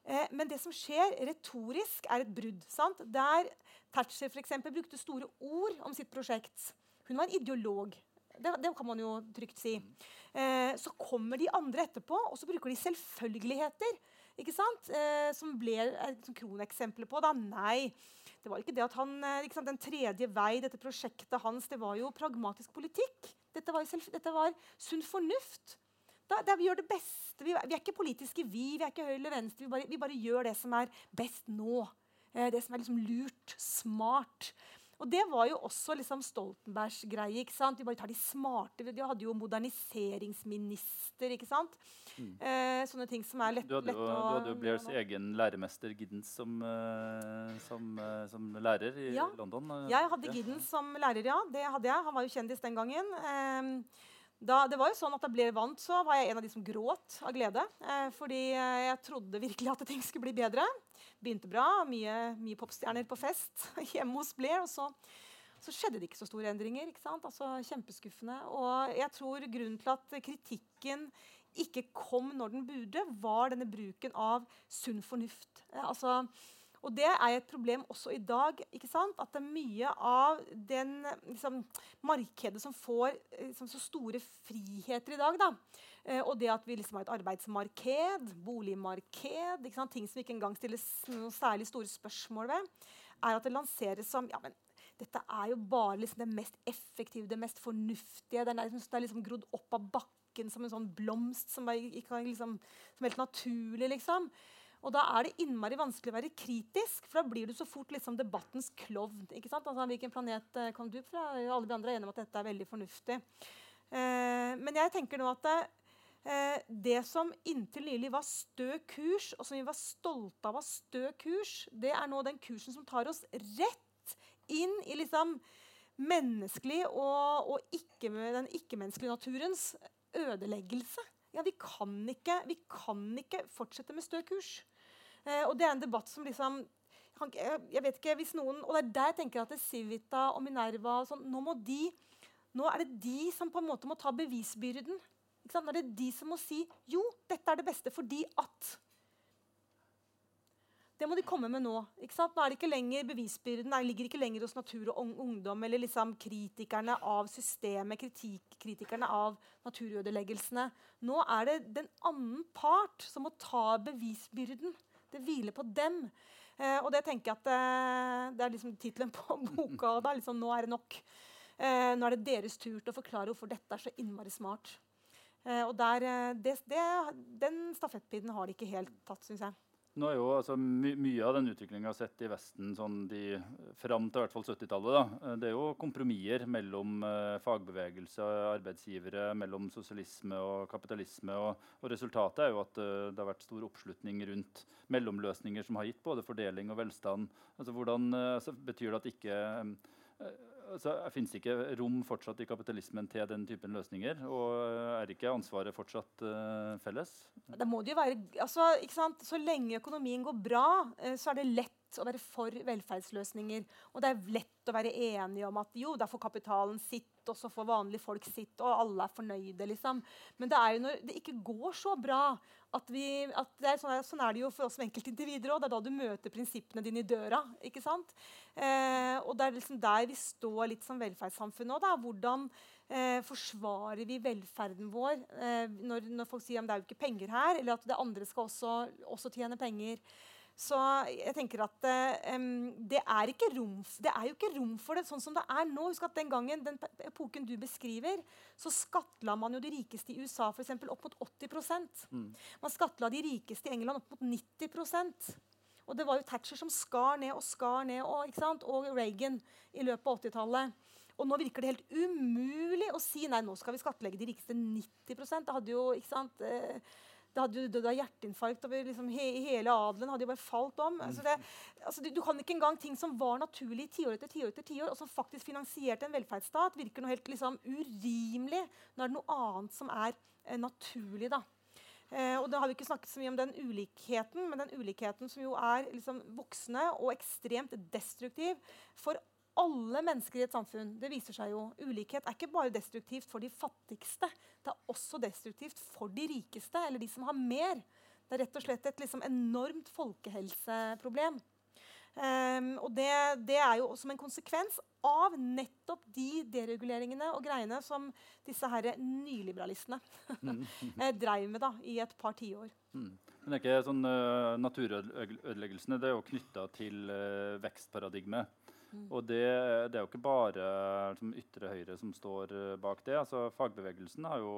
Eh, men det som skjer retorisk, er et brudd. Sant? Der Thatcher for eksempel, brukte store ord om sitt prosjekt. Hun var en ideolog. Det, det kan man jo trygt si. Eh, så kommer de andre etterpå, og så bruker de selvfølgeligheter. Ikke sant? Eh, som ble et kroneksempel på. Da. Nei, det var ikke det at han, sant, Den tredje vei, dette prosjektet hans, det var jo pragmatisk politikk. Dette var, dette var sunn fornuft. Da, da, vi gjør det beste. Vi, vi, er ikke politiske, vi. Vi er ikke høyre eller venstre. Vi bare, vi bare, gjør det som er best nå. Eh, det som er liksom lurt, smart. Og det var jo også liksom Stoltenbergs greie. ikke sant? De bare tar de smarte. De hadde jo moderniseringsminister. ikke sant? Mm. Eh, sånne ting som er lett, du hadde, lett jo, å Du hadde jo Blairs egen læremester Giddens som, uh, som, uh, som, lærer i ja. London. Uh, jeg hadde ja. Giddens som lærer, ja. Det hadde jeg. Han var jo kjendis den gangen. Um, da, det var jo sånn at Da jeg vant, så var jeg en av de som gråt av glede. Eh, fordi jeg trodde virkelig at ting skulle bli bedre. Begynte bra, mye, mye popstjerner på fest hjemme hos Blair. Og så, så, skjedde det ikke så store endringer. ikke sant? Altså Kjempeskuffende. Og jeg tror grunnen til at kritikken ikke kom når den burde, var denne bruken av sunn fornuft. Eh, altså og det er et problem også i dag. ikke sant? At det er mye av den liksom, markedet som får liksom, så store friheter i dag. Da. Eh, og det at vi liksom har et arbeidsmarked, boligmarked, ting som vi ikke engang stilles noen særlig store spørsmål ved, er at det lanseres som ja, men dette er jo bare liksom det mest effektive, det mest fornuftige. Det er, det er liksom grodd opp av bakken som en sånn blomst som, er, liksom, som er helt naturlig. liksom. Og da er det innmari vanskelig å være kritisk, for da blir du så fort liksom debattens klovn. ikke sant? Altså, hvilken planet uh, kom du fra? Alle de andre er enige om at dette er veldig fornuftig. Uh, men jeg tenker nå at uh, det som inntil nylig var stø kurs, og som vi var stolte av var stø kurs, det er nå den kursen som tar oss rett inn i liksom menneskelig og, og ikke, den ikke-menneskelige naturens ødeleggelse. Ja, vi kan ikke, vi kan ikke fortsette med stø kurs. Eh, og det er en debatt som liksom jeg vet ikke hvis noen, Og det er der jeg tenker at Civita og Minerva og sånn, nå, må de, nå er det de som på en måte må ta bevisbyrden. Nå er det de som må si jo, dette er det beste fordi at. Det må de komme med nå. Ikke sant? Nå er det ikke lenger Bevisbyrden Nei, ligger ikke lenger hos natur og ungdom eller liksom kritikerne av systemet, kritik, kritikerne av naturødeleggelsene. Nå er det den annen part som må ta bevisbyrden. Det hviler på dem. Eh, og det tenker jeg at eh, det er liksom tittelen på boka. Da. Liksom, nå er det nok. Eh, nå er det deres tur til å forklare hvorfor dette er så innmari smart. Eh, og der, eh, det, det, Den stafettpinnen har de ikke helt tatt, syns jeg. Nå er jo altså, my Mye av den utviklinga sett i Vesten sånn de, fram til hvert fall 70-tallet, det er jo kompromisser mellom eh, fagbevegelse og arbeidsgivere, mellom sosialisme og kapitalisme. Og, og resultatet er jo at uh, det har vært stor oppslutning rundt mellomløsninger som har gitt både fordeling og velstand. Altså, hvordan, uh, altså, betyr det at ikke altså, Fins ikke rom fortsatt i kapitalismen til den typen løsninger? Og er ikke ansvaret fortsatt uh, felles? Det må det jo være. Altså, Så lenge økonomien går bra, uh, så er det lett å være for velferdsløsninger. Og det er lett å være enige om at jo, da får kapitalen sitt, og så får vanlige folk sitt, og alle er fornøyde. liksom. Men det er jo når det ikke går så bra at vi, at er sånn, sånn, er det jo for oss som enkeltindivider òg. Det er da du møter prinsippene dine i døra. ikke sant? Eh, og det er liksom der vi står litt som velferdssamfunn òg. Hvordan eh, forsvarer vi velferden vår eh, når, når, folk sier at det er jo ikke penger her, eller at det andre skal også, også tjene penger. Så jeg tenker at um, det, er rom, det, er jo ikke rom for det sånn som det er nå. Husk at Den gangen, den epoken du beskriver, så skattla man jo de rikeste i USA for eksempel, opp mot 80 mm. Man skattla de rikeste i England opp mot 90% og det var jo Thatcher som skar ned og skar ned, og, og Reagan i løpet av 80-tallet. Og nå virker det helt umulig å si nei, nå skal vi skattlegge de rikeste 90 Det hadde jo, ikke sant, eh, det hadde jo dødd av hjerteinfarkt Og liksom he, hele adelen. hadde jo bare falt om. Altså det, altså du, du, kan ikke engang ting som var naturlig i tiår etter tiår, etter tiår, og som faktisk finansierte en velferdsstat, virker noe helt liksom, urimelig når det er noe annet som er eh, naturlig. da. Eh, og da har vi ikke snakket så mye om den ulikheten, men den ulikheten som jo er liksom, voksende og ekstremt destruktiv for alle mennesker i et samfunn. Det viser seg jo. Ulikhet er ikke bare destruktivt for de fattigste. Det er også destruktivt for de rikeste, eller de som har mer. Det er rett og slett et liksom, enormt folkehelseproblem. Um, og det, det, er jo som en konsekvens av nettopp de dereguleringene og greiene som disse her nyliberalistene mm. Eh, dreiv med da, i et par tiår. Mm. Men det er ikke sånn uh, Naturødeleggelsene det er jo knytta til uh, vekstparadigmet. Mm. Og det, det, er jo ikke bare liksom, ytre høyre som står uh, bak det. Altså, fagbevegelsen har jo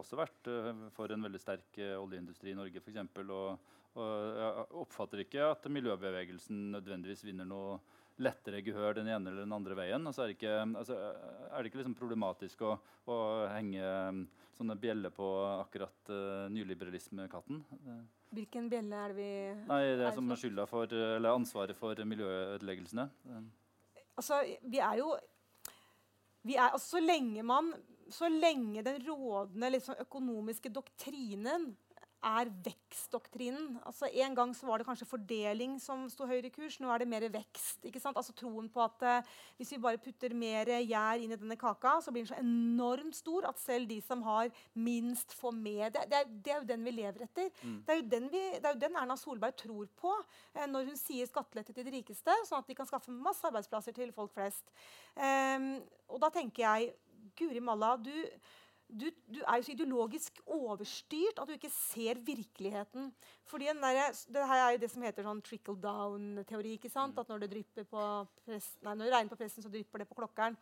også vært for en veldig sterk oljeindustri i Norge f.eks. Og, og jeg oppfatter ikke at miljøbevegelsen nødvendigvis vinner noe lettere gehør den ene eller den andre veien. Altså, er, det ikke, altså, er det ikke liksom problematisk å, å, henge sånne bjeller på akkurat uh, nyliberalismekatten? Hvilken bjelle er det vi Nei, Det er som skylda for, eller ansvaret for miljøødeleggelsene. Altså, vi er jo vi er, altså, så, lenge man, så lenge den rådende liksom, økonomiske doktrinen er vekstdoktrinen. Altså, en gang så var det kanskje fordeling som sto høyere i kurs. Nå er det mer vekst. ikke sant? Altså Troen på at eh, hvis vi bare putter mer gjær inn i denne kaka, så blir den så enormt stor at selv de som har minst, får med. Det, det, er, det er, jo den vi lever etter. Mm. Det, er jo den vi, det er jo den Erna Solberg tror på eh, når hun sier skattelette til de rikeste, sånn at de kan skaffe masse arbeidsplasser til folk flest. Um, og da tenker jeg Guri malla, du du, du, er jo så ideologisk overstyrt at du ikke ser virkeligheten. Fordi der, det her er jo det som heter sånn trickle down-teori. ikke sant? At når det, på press, nei, når det regner på pressen, så drypper det på klokkeren.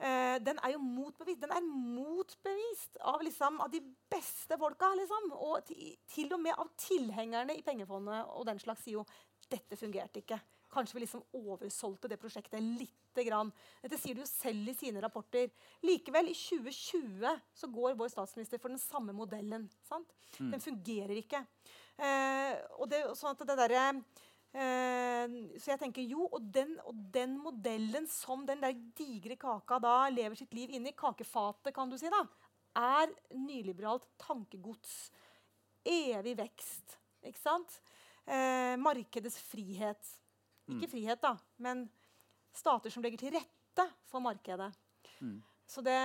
Uh, den er jo motbevist. Den er motbevist av, liksom, av de beste folka. Liksom. Og til og med av tilhengerne i pengefondet og den slags sier jo dette fungerte ikke. Kanskje vi liksom oversolgte det prosjektet lite grann. Dette sier de jo selv i sine rapporter. Likevel, i 2020 så går vår statsminister for den samme modellen. Sant? Mm. Den fungerer ikke. Eh, og det, sånn at det derre eh, Så jeg tenker jo, og den, og den, modellen som den der digre kaka da lever sitt liv inni, kakefatet, kan du si, da, er nyliberalt tankegods. Evig vekst. Ikke sant? Eh, markedets frihet. Ikke mm. frihet, da, men stater som legger til rette for markedet. Mm. Så, det,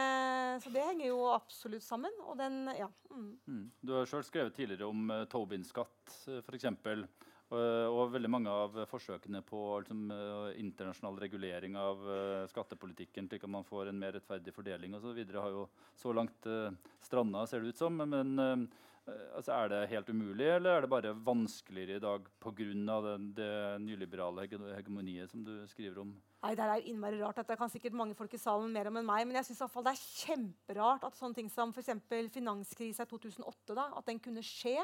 så, det, henger jo absolutt sammen. Og den, ja. Mm. Mm. Du har sjøl skrevet tidligere om uh, Tobin-skatt, uh, f.eks. Og, og veldig mange av forsøkene på liksom, uh, internasjonal regulering av uh, skattepolitikken, slik at man får en mer rettferdig fordeling osv., har jo så langt uh, stranda, ser det ut som. Men Eh, altså er det helt umulig, eller er det bare vanskeligere i dag pga. Det, det nyliberale hegemoniet som du skriver om? Nei, Det er jo innmari rart. Dette kan sikkert mange folk i salen mer om enn meg. Men jeg synes det er kjemperart at sånne ting som f.eks. finanskrisa i 2008 da, at den kunne skje.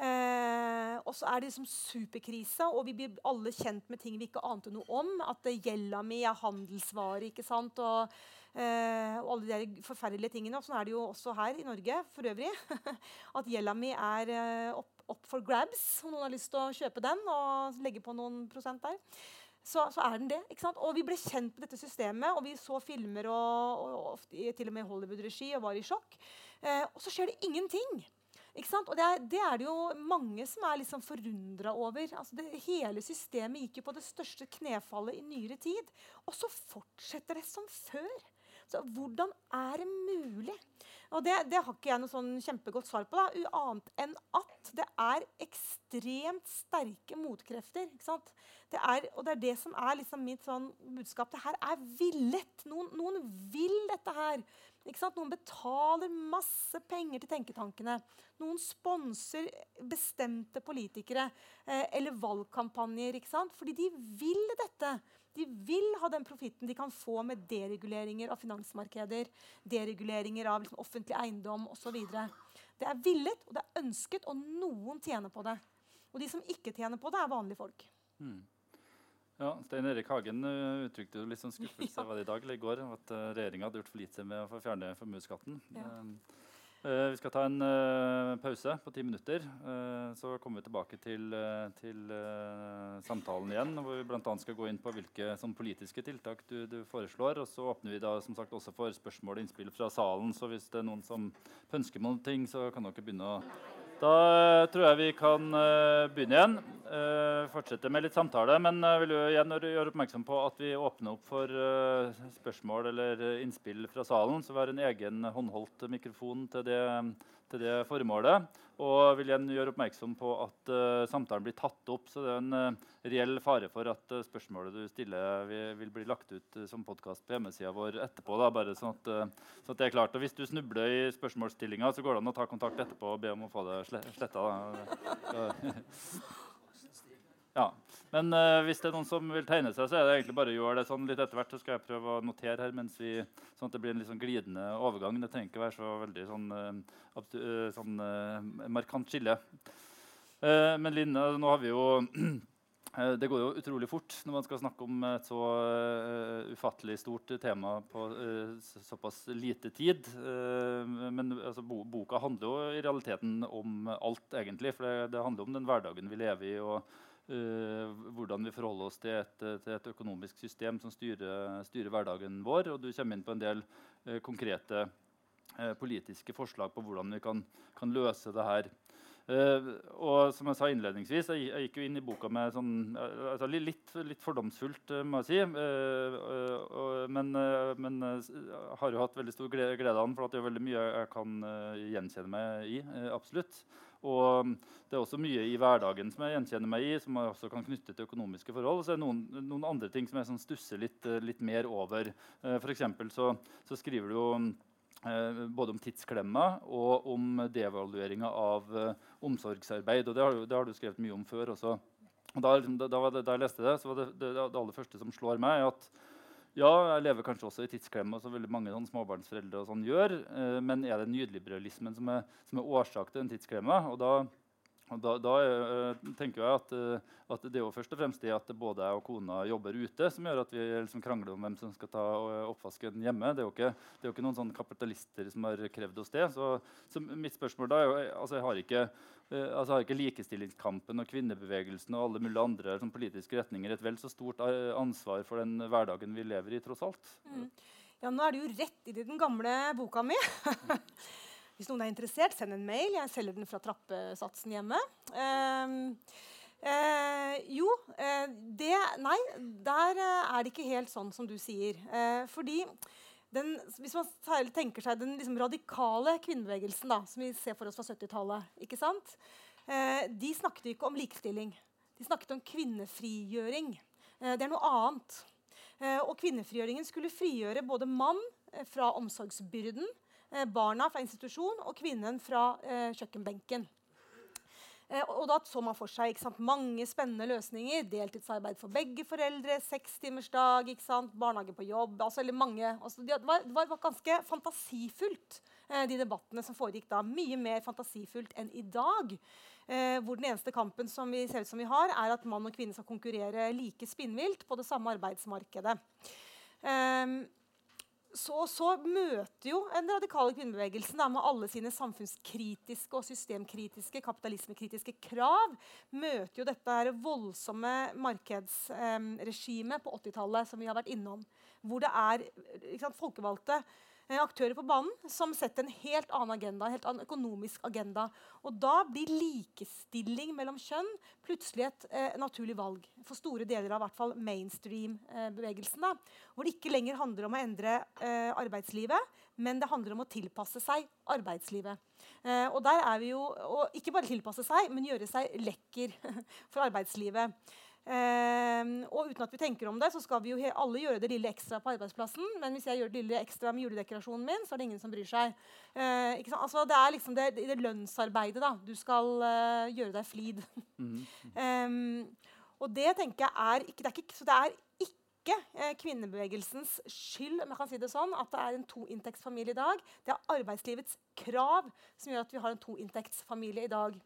Eh, og så er det liksom superkrise, og vi blir alle kjent med ting vi ikke ante noe om. At gjelda mi er handelsvare. ikke sant? Og, eh, og alle de forferdelige tingene. Og sånn er det jo også her i Norge for øvrig. at gjelda mi er eh, opp, opp for grabs. Om noen har lyst til å kjøpe den og legge på noen prosent der. Så, så, er den det. ikke sant? Og vi ble kjent med dette systemet, og vi så filmer og, og, og til og med Hollywood-regi og var i sjokk. Eh, og så skjer det ingenting. Og det er, det er, det jo mange som er liksom forundra over. Altså det, hele systemet gikk jo på det største knefallet i nyere tid. Og så fortsetter det som før. Så hvordan er det mulig? Og det, det har ikke jeg noe sånn kjempegodt svar på, da, annet enn at det er ekstremt sterke motkrefter. ikke sant? Det er, og det er det som er liksom mitt sånn budskap. Det her er villet. Noen, noen vil dette her. Ikke sant? Noen betaler masse penger til tenketankene. Noen sponser bestemte politikere eh, eller valgkampanjer. ikke sant? Fordi de vil dette. De vil ha den profitten de kan få med dereguleringer av finansmarkeder, dereguleringer av liksom, offentlig eiendom osv. Det er villet, og det er ønsket, og noen tjener på det. Og de som ikke tjener på det, er vanlige folk. Mm. Ja, Stein Erik Hagen uh, uttrykte jo litt sånn skuffelse ja. i dag eller i går at uh, regjeringa hadde gjort for lite med å fjerne formuesskatten. Ja. Uh, vi skal ta en pause på ti minutter. så kommer vi tilbake til, til samtalen igjen, hvor vi bl.a. skal gå inn på hvilke sånn, politiske tiltak du, du, foreslår. Og så åpner vi da som sagt også for spørsmål og innspill fra salen. Så hvis det er noen som ønsker noen ting, så kan dere begynne å da eh, tror jeg vi kan uh, begynne igjen. Uh, fortsette med litt samtale. Men jeg vil jo igjen gjøre oppmerksom på at vi åpner opp for spørsmål eller innspill fra salen. Så vi har en egen håndholdt mikrofon til det, til det formålet. Og vil igjen gjøre oppmerksom på at uh, samtalen blir tatt opp. Så det er en uh, reell fare for at uh, spørsmålet du stiller, vil, vil bli lagt ut som podkast på hjemmesida vår etterpå. Da, bare sånn at, sånn at, det er klart. Og hvis du snubler i spørsmålsstillinga, så går det an å ta kontakt etterpå og be om å få det sletta. Ja. Men uh, hvis det er noen som vil tegne seg, så er det egentlig bare å gjøre det sånn litt etter hvert. Så skal jeg prøve å notere her, mens vi, sånn at det blir en litt sånn glidende overgang. Det trenger ikke være så veldig sånn, uh, sånn uh, markant skille. men Linne, nå har vi jo Det går jo utrolig fort når man skal snakke om et så ufattelig stort tema på såpass lite tid. men altså, boka handler jo i realiteten om alt, egentlig. For det, det handler om den hverdagen vi lever i. og Uh, hvordan vi forholder oss til et, til et økonomisk system som styrer, styrer, hverdagen vår. Og du kommer inn på en del uh, konkrete uh, politiske forslag på hvordan vi kan, kan løse det her. og som jeg sa innledningsvis, jeg, jeg, gikk jo inn i boka med sånn, altså litt, litt, fordomsfullt, må jeg si. men, men har jo hatt veldig stor glede, glede av den, for det er veldig mye jeg kan gjenkjenne meg i. absolutt. Og um, det er også mye i hverdagen som jeg gjenkjenner meg i, som jeg også kan knytte til økonomiske forhold. Og så er det noen, noen andre ting som jeg sånn stusser litt, eh, litt, mer over. Eh, F.eks. Så, så skriver du jo eh, både om tidsklemma og om devalueringa av omsorgsarbeid. og det har, det har, du skrevet mye om før også. Og da, liksom, da, da, da jeg leste det, så var det, det, det aller første som slår meg, at ja, jeg lever kanskje også i tidsklemme, som veldig mange sånn, småbarnsforeldre sånn gjør. Eh, men er det nyliberalismen som er, som er årsak til den tidsklemma? Og da, og da, da eh, tenker jeg at, uh, at, det er jo først og fremst det at både jeg og kona jobber ute, som gjør at vi liksom krangler om hvem som skal ta oppvasken hjemme. Det er jo ikke, er jo ikke noen kapitalister som har krevd oss det. Så, så mitt spørsmål da er jo altså Jeg har ikke Uh, altså har ikke likestillingskampen og kvinnebevegelsen og alle mulige andre som politiske retninger et vel så stort uh, ansvar for den hverdagen vi lever i, tross alt? Mm. Ja, nå er det jo rett inn i den gamle boka mi. Hvis noen er interessert, send en mail. Jeg selger den fra trappesatsen hjemme. Uh, jo, det Nei, der er det ikke helt sånn som du sier. fordi den, hvis man tenker seg den liksom radikale kvinnebevegelsen da, som vi ser for oss fra 70-tallet eh, De snakket ikke om likestilling. De snakket om kvinnefrigjøring. Eh, det er noe annet. Eh, og kvinnefrigjøringen skulle frigjøre både mann eh, fra omsorgsbyrden, eh, barna fra institusjon og kvinnen fra eh, kjøkkenbenken. Eh, og da så man for seg sant, mange spennende løsninger. Deltidsarbeid for begge foreldre, sekstimersdag, barnehage på jobb altså, mange, altså, Det var, var ganske fantasifullt, eh, de debattene som foregikk da. Mye mer fantasifullt enn i dag. Eh, hvor den eneste kampen som vi ser ut som vi har, er at mann og kvinne skal konkurrere like spinnvilt på det samme arbeidsmarkedet. Um, så, så, møter jo den radikale kvinnebevegelsen da, med alle sine samfunnskritiske og systemkritiske kapitalismekritiske krav møter jo dette her voldsomme markedsregimet eh, på 80-tallet som vi har vært innom. Hvor det er sant, folkevalgte aktører på banen som setter en helt annen agenda, en helt annen økonomisk agenda. Og da blir likestilling mellom kjønn plutselig et eh, naturlig valg for store deler av hvert mainstream-bevegelsen. Eh, hvor det ikke lenger handler om å endre eh, arbeidslivet, men det handler om å tilpasse seg arbeidslivet. Eh, og der er vi jo, og Ikke bare tilpasse seg, men gjøre seg lekker for arbeidslivet. Um, og uten at vi tenker om det, så skal vi jo alle gjøre det lille ekstra på arbeidsplassen. Men hvis jeg gjør det lille ekstra med juledekorasjonen min, så er det ingen som bryr seg. Uh, altså, det er liksom det, det lønnsarbeidet da. du skal uh, gjøre deg flid. Mm. um, og det tenker jeg er ikke, det er ikke, Så det er ikke eh, kvinnebevegelsens skyld om jeg kan si det sånn, at det er en toinntektsfamilie i dag. Det er arbeidslivets krav som gjør at vi har en toinntektsfamilie i dag.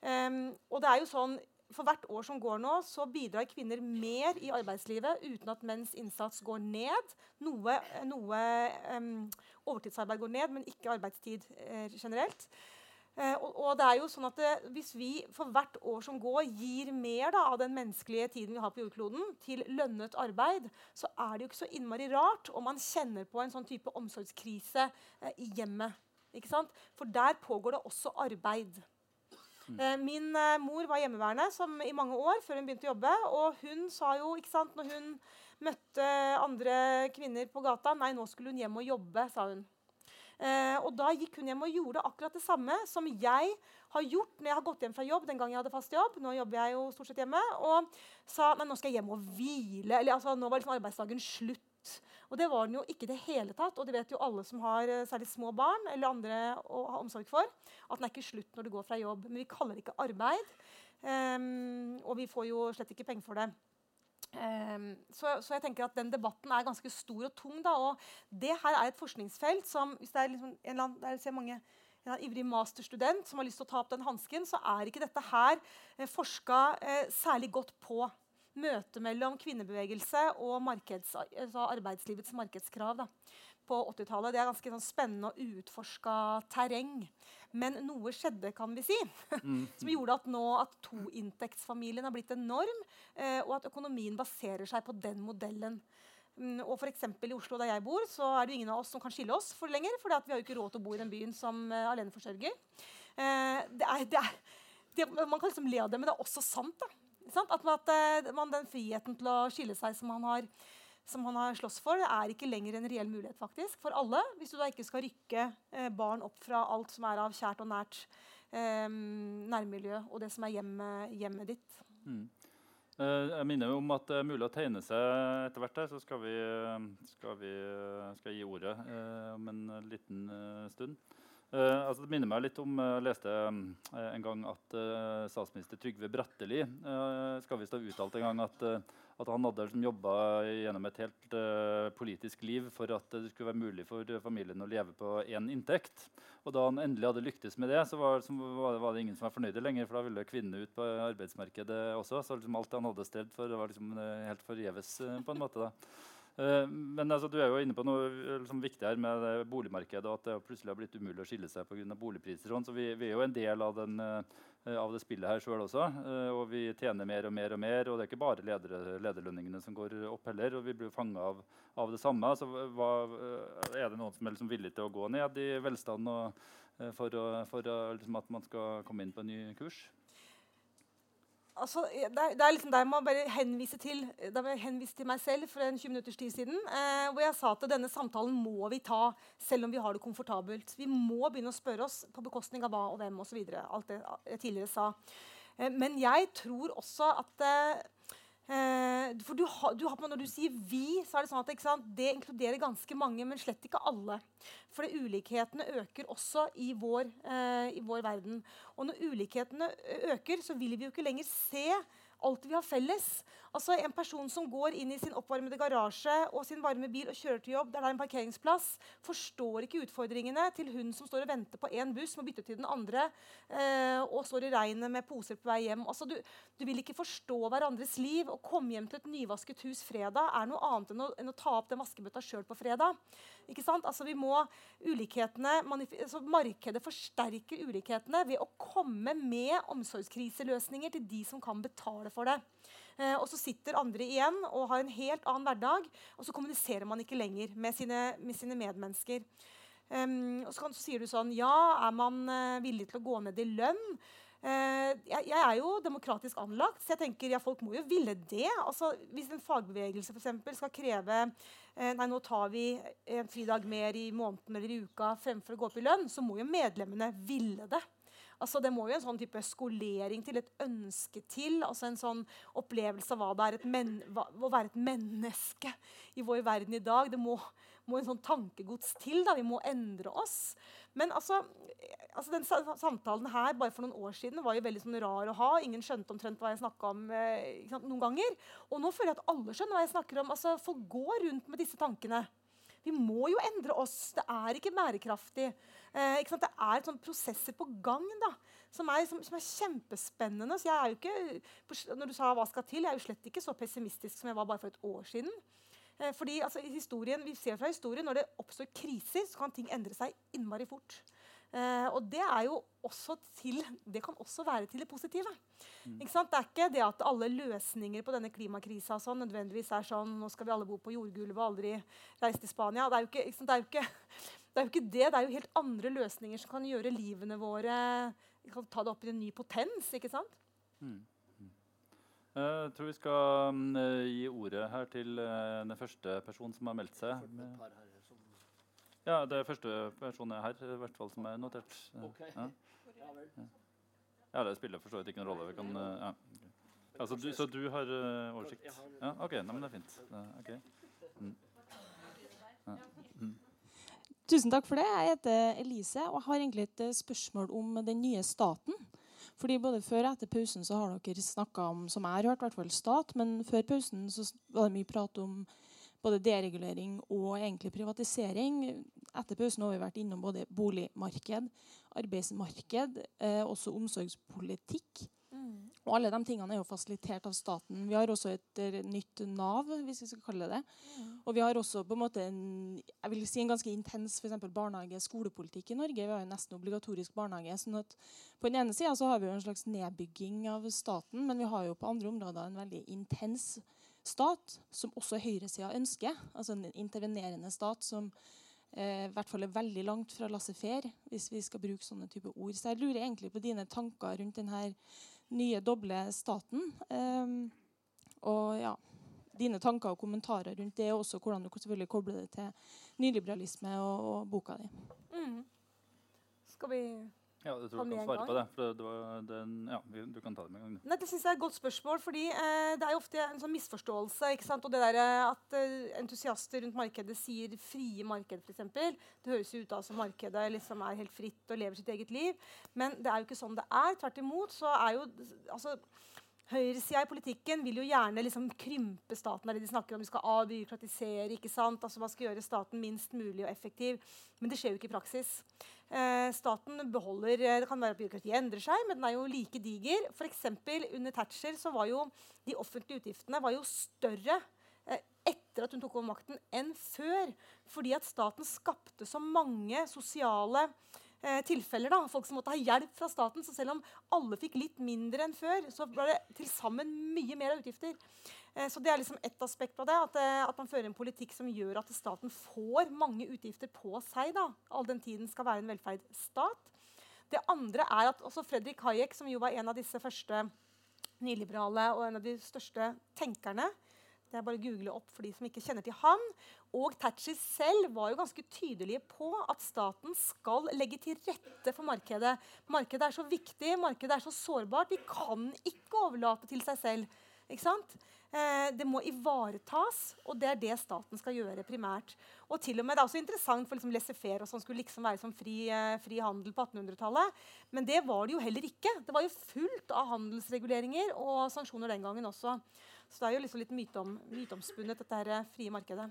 Um, og det er jo sånn for hvert år som går nå, så bidrar kvinner mer i arbeidslivet uten at menns innsats går ned. Noe, noe um, overtidsarbeid går ned, men ikke arbeidstid uh, generelt. Uh, og, og, det er jo sånn at det, Hvis vi for hvert år som går, gir mer da, av den menneskelige tiden vi har på jordkloden, til lønnet arbeid, så er det jo ikke så innmari rart om man kjenner på en sånn type omsorgskrise uh, i hjemmet. For der pågår det også arbeid. Eh, min eh, mor var hjemmeværende i mange år før hun begynte å jobbe. Og hun sa jo, ikke sant, når hun møtte andre kvinner på gata Nei, nå skulle hun hjem og jobbe, sa hun. Eh, og da gikk hun hjem og gjorde akkurat det samme som jeg har gjort når jeg har gått hjem fra jobb. den gang jeg hadde fast jobb, nå jobber jeg jo stort sett hjemme, Og sa nei, nå skal jeg hjem og hvile. Eller, altså, nå var liksom arbeidsdagen slutt. Og det var den jo ikke i det hele tatt. Og det vet jo alle som har eh, særlig små barn eller andre å ha omsorg for, at den er ikke slutt når du går fra jobb. Men vi kaller det ikke arbeid. Um, og vi får jo slett ikke penger for det. Um, så, så, jeg tenker at den debatten er ganske stor og tung. Da, og det her er et forskningsfelt som hvis det er liksom en eller annen, der ser mange en ivrig masterstudent som har lyst til å ta opp den hansken, så er ikke dette her eh, forska eh, særlig godt på møtet mellom kvinnebevegelse og markeds, altså arbeidslivets markedskrav da, på 80-tallet. Det er ganske sånn, spennende og uutforska terreng. Men noe skjedde, kan vi si, mm. som gjorde at nå at toinntektsfamilien har blitt en norm, eh, og at økonomien baserer seg på den modellen. Mm, og for I Oslo, der jeg bor, så er det ingen av oss som kan skille oss for lenger. For vi har jo ikke råd til å bo i den byen som uh, aleneforsørger. Uh, det er, det er, det, man kan liksom le av det, men det er også sant. da. At, at eh, man, den friheten til å skille seg som han har som han har slåss for, er ikke lenger en reell mulighet faktisk, for alle. Hvis du da ikke skal rykke eh, barn opp fra alt som er av kjært og nært eh, nærmiljø, og det som er hjemmet, hjemmet ditt. Mm. Uh, jeg minner om at det er mulig å tegne seg etter hvert. Så skal vi, skal vi skal gi ordet om en liten stund. Uh, altså det minner meg litt om Jeg uh, leste um, en gang at statsminister Trygve Bratteli skal visst ha uttalt en gang at, at han hadde liksom, jobba gjennom et helt politisk liv for at det skulle være mulig for familien å leve på én inntekt. Og da han endelig hadde lyktes med det, så var, så var det ingen som var fornøyde lenger. For da ville kvinnene ut på arbeidsmarkedet også. Så liksom alt han hadde strevd for, var liksom helt forgjeves på en måte. da. Uh, men altså, du er jo inne på noe liksom, viktig her med boligmarkedet. og at det plutselig har blitt umulig å skille seg pga. boligpriser. Sånn, så vi, vi, er jo en del av, den, uh, av det spillet her sjøl også. Og vi tjener mer og mer og mer. Og det er ikke bare ledere, lederlønningene som går opp heller. Og vi blir fanga av, av, det samme. Så hva, er det noen som er liksom villig til å gå ned i velstand og, for, å, for å, liksom at man skal komme inn på en ny kurs? Altså, det, er, det er liksom der må bare henvise til, jeg henvise til meg selv for en 20 minutters tid siden. Eh, hvor jeg sa at denne samtalen må vi ta selv om vi har det komfortabelt. Vi må begynne å spørre oss på bekostning av hva og hvem osv. Alt det jeg tidligere sa. Eh, men jeg tror også at Eh, for du har, du har, Når du sier 'vi', så er det sånn at sant, det inkluderer ganske mange, men slett ikke alle. For ulikhetene øker også i vår, eh, i vår, verden. Og når ulikhetene øker, så vil vi jo ikke lenger se alt vi har felles. Altså En person som går inn i sin oppvarmede garasje og sin varme bil og kjører til jobb, der det er en parkeringsplass, forstår ikke utfordringene til hun som står og venter på én buss, må bytte til den andre eh, og står i regnet med poser på vei hjem. Altså, du, du, vil ikke forstå hverandres liv. Å komme hjem til et nyvasket hus fredag er noe annet enn å, enn å ta opp den vaskebøtta sjøl på fredag. Ikke sant? Altså, vi må ulikhetene, altså, Markedet forsterker ulikhetene ved å komme med omsorgskriseløsninger til de som kan betale for det. Eh, og så sitter andre igjen og har en helt annen hverdag, og så kommuniserer man ikke lenger med sine, med sine medmennesker. Um, og så, kan, så, sier du sånn Ja, er man uh, villig til å gå ned i lønn? Uh, jeg, jeg, er jo demokratisk anlagt, så jeg tenker ja, folk må jo ville det. Altså, hvis en fagbevegelse for eksempel, skal kreve uh, nei, nå tar vi en fridag mer i måneden eller i uka fremfor å gå opp i lønn, så må jo medlemmene ville det. Altså, det må jo en sånn type skolering til, et ønske til, altså en sånn opplevelse av hva det er hva, å være et menneske i vår verden i dag. Det må, må en sånn tankegods til. da, Vi må endre oss. Men altså, altså den samtalen her bare for noen år siden var jo veldig sånn rar å ha. Ingen skjønte omtrent hva jeg snakka om eh, noen ganger. Og nå føler jeg at alle skjønner hva jeg snakker om. Altså, Folk går rundt med disse tankene. Vi må jo endre oss. Det er ikke bærekraftig. Eh, ikke det er sånne prosesser på gang da, som, er, som, som er, kjempespennende. Så jeg er jo ikke, når du sa hva skal til, jeg er jo slett ikke så pessimistisk som jeg var bare for et år siden. Eh, fordi altså, historien, Vi ser fra historien når det oppstår kriser, så kan ting endre seg innmari fort. Eh, og det, er jo også til, det kan også være til det positive. Mm. Det er ikke det at alle løsninger på denne klimakrisa sånn, nødvendigvis er sånn nå skal vi alle bo på jordgulvet og aldri reise til Spania. Det er, ikke, ikke det, er ikke, det er jo ikke det. Det er jo helt andre løsninger som kan gjøre livene våre kan Ta det opp i en ny potens. ikke sant? Mm. mm. Eh, jeg tror vi skal um, gi ordet her til den første personen som har meldt seg. Ja, det er første personen her i hvert fall som er notert. Okay. Ja. ja. det spiller for så vidt ikke noen rolle. Vi kan, ja. altså, du, så du har uh, oversikt? Ja, OK. Nei, men det er fint. Okay. Mm. Ja. Mm. Tusen takk for det. Jeg heter Elise og har egentlig et eh, spørsmål om den nye staten. Fordi Både før og etter pausen så har dere snakka om som jeg har hørt, hvert fall stat. Men før pausen så var det mye prat om både deregulering og egentlig privatisering. Etter pausen har vi vært innom både boligmarked, arbeidsmarked, eh, også omsorgspolitikk. Mm. Og alle de tingene er jo fasilitert av staten. Vi har også et uh, nytt Nav, hvis vi skal kalle det. Mm. Og vi har også på en måte en, jeg vil si en ganske intens barnehage-skolepolitikk i Norge. Vi har jo nesten obligatorisk barnehage. sånn at På den ene sida har vi jo en slags nedbygging av staten, men vi har jo på andre områder en veldig intens stat, som også høyresida ønsker. Altså en intervenerende stat som eh, i hvert fall er veldig langt fra laissez-faire, hvis vi skal bruke sånne type ord. Så jeg lurer egentlig på dine tanker rundt denne nye doble staten. Eh, og ja, dine tanker og kommentarer rundt det, og også hvordan du selvfølgelig kobler det til nyliberalisme og, og boka di. Mm. Skal vi ja, jeg tror du kan svare på det. for det var den, ja, Du kan ta det med en gang. Nei, det synes jeg er et godt spørsmål. fordi eh, Det er jo ofte en sånn misforståelse. ikke sant? Og det der eh, At eh, entusiaster rundt markedet sier frie marked, f.eks. Det høres jo ut som markedet liksom er helt fritt og lever sitt eget liv. Men det er jo ikke sånn det er. Tvert imot så er jo altså, Høyresida i politikken vil jo gjerne liksom krympe staten. Er det de snakker om. De skal avbyråkratisere. ikke sant? Altså Man skal gjøre staten minst mulig og effektiv. Men det skjer jo ikke i praksis. Eh, staten beholder eh, Det kan være at byråkratiet endrer seg, men den er jo like diger. F.eks. under Thatcher så var jo de offentlige utgiftene var jo større eh, etter at hun tok over makten, enn før. Fordi at staten skapte så mange sosiale eh, tilfeller. da, Folk som måtte ha hjelp fra staten. Så selv om alle fikk litt mindre enn før, så ble det til sammen mye mer av utgifter. Eh, så det er liksom ett aspekt av det, at, eh, at, man fører en politikk som gjør at staten får mange utgifter på seg. da, All den tiden skal være en velferdsstat. Det andre er at også Fredrik Hayek, som jo var en av disse første nyliberale og en av de største tenkerne, det er bare å google opp for de som ikke kjenner til han. Og Thatcher selv var jo ganske tydelige på at staten skal legge til rette for markedet. Markedet er så viktig, markedet er så sårbart. Vi kan ikke overlate til seg selv. Ikke sant? Eh, det må ivaretas, og det er det staten skal gjøre primært. Og til og med, Det er også interessant for liksom laissez-faire som skulle liksom være som fri, eh, fri handel på 1800-tallet. Men det var det jo heller ikke. Det var jo fullt av handelsreguleringer og sanksjoner den gangen også. Så det er jo liksom litt mytom, mytomspunnet, dette her eh, frie markedet.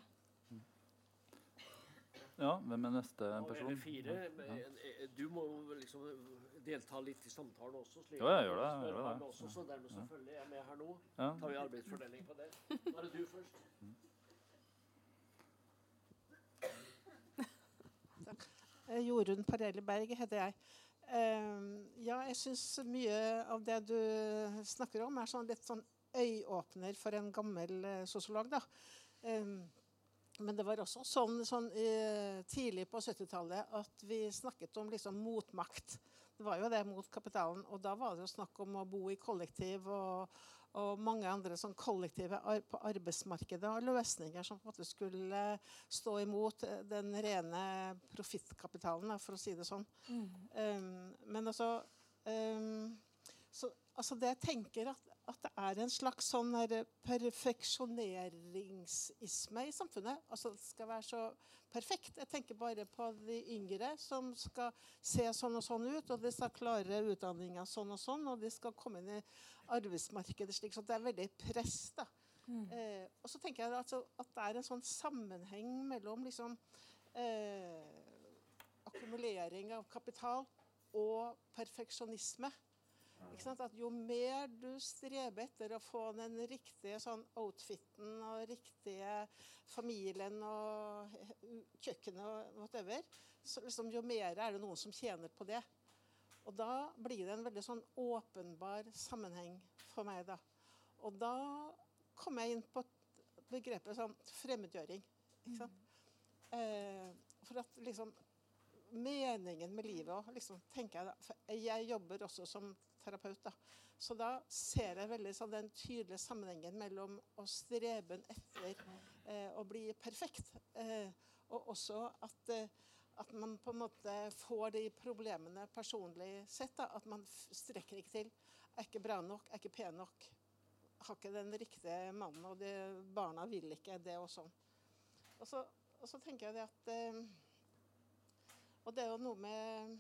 Ja, hvem er neste person? Fire, du må jo liksom delta litt i samtalen også. Slik ja, jeg gjør det. Jeg gjør det. Også, så dermed selvfølgelig er jeg med her nå. Ja. tar vi arbeidsfordeling på det. Da er det du først. Takk. Eh, Jorunn Parelli Berg heter jeg. Uh, ja, jeg syns mye av det du snakker om, er sånn litt sånn øyeåpner for en gammel sosiolog. da. Men det var også sånn, sånn uh, tidlig på 70-tallet at vi snakket om liksom, motmakt. Det var jo det mot kapitalen. Og da var det jo snakk om å bo i kollektiv og, og mange andre sånn kollektive ar på arbeidsmarkedet og løsninger som på en måte skulle stå imot den rene profittkapitalen, for å si det sånn. Mm. Um, men altså um, så, altså det jeg tenker at, at, det er en slags sånn perfeksjoneringsisme i samfunnet. Altså Det skal være så perfekt. Jeg tenker bare på de yngre som skal se sånn og sånn ut, og de skal klare utdanninga sånn og sånn, og de skal komme inn i arbeidsmarkedet slik. Så det er veldig press. da. Mm. Eh, og så tenker jeg altså at det er en sånn sammenheng mellom liksom eh, akkumulering av kapital og perfeksjonisme. At jo mer du streber etter å få den riktige sånn outfiten og riktige familien og kjøkkenet og whatever, så liksom, jo mer er det noen som tjener på det. Og da blir det en veldig sånn åpenbar sammenheng for meg. da. Og da kom jeg inn på begrepet sånn fremmedgjøring. Ikke sant? Mm. Eh, for at liksom Meningen med livet òg, liksom, tenker jeg da. For jeg jobber også som terapeut. Da. Så da ser jeg veldig sånn, den tydelige sammenhengen mellom å strebe etter eh, å bli perfekt, eh, og også at, eh, at, man på en måte får de problemene personlig sett. Da, at man strekker ikke til. Er ikke bra nok, er ikke pen nok. Har ikke den riktige mannen, og de, barna vil ikke det og sånn. Og så, og så tenker jeg det at eh, Og det er jo noe med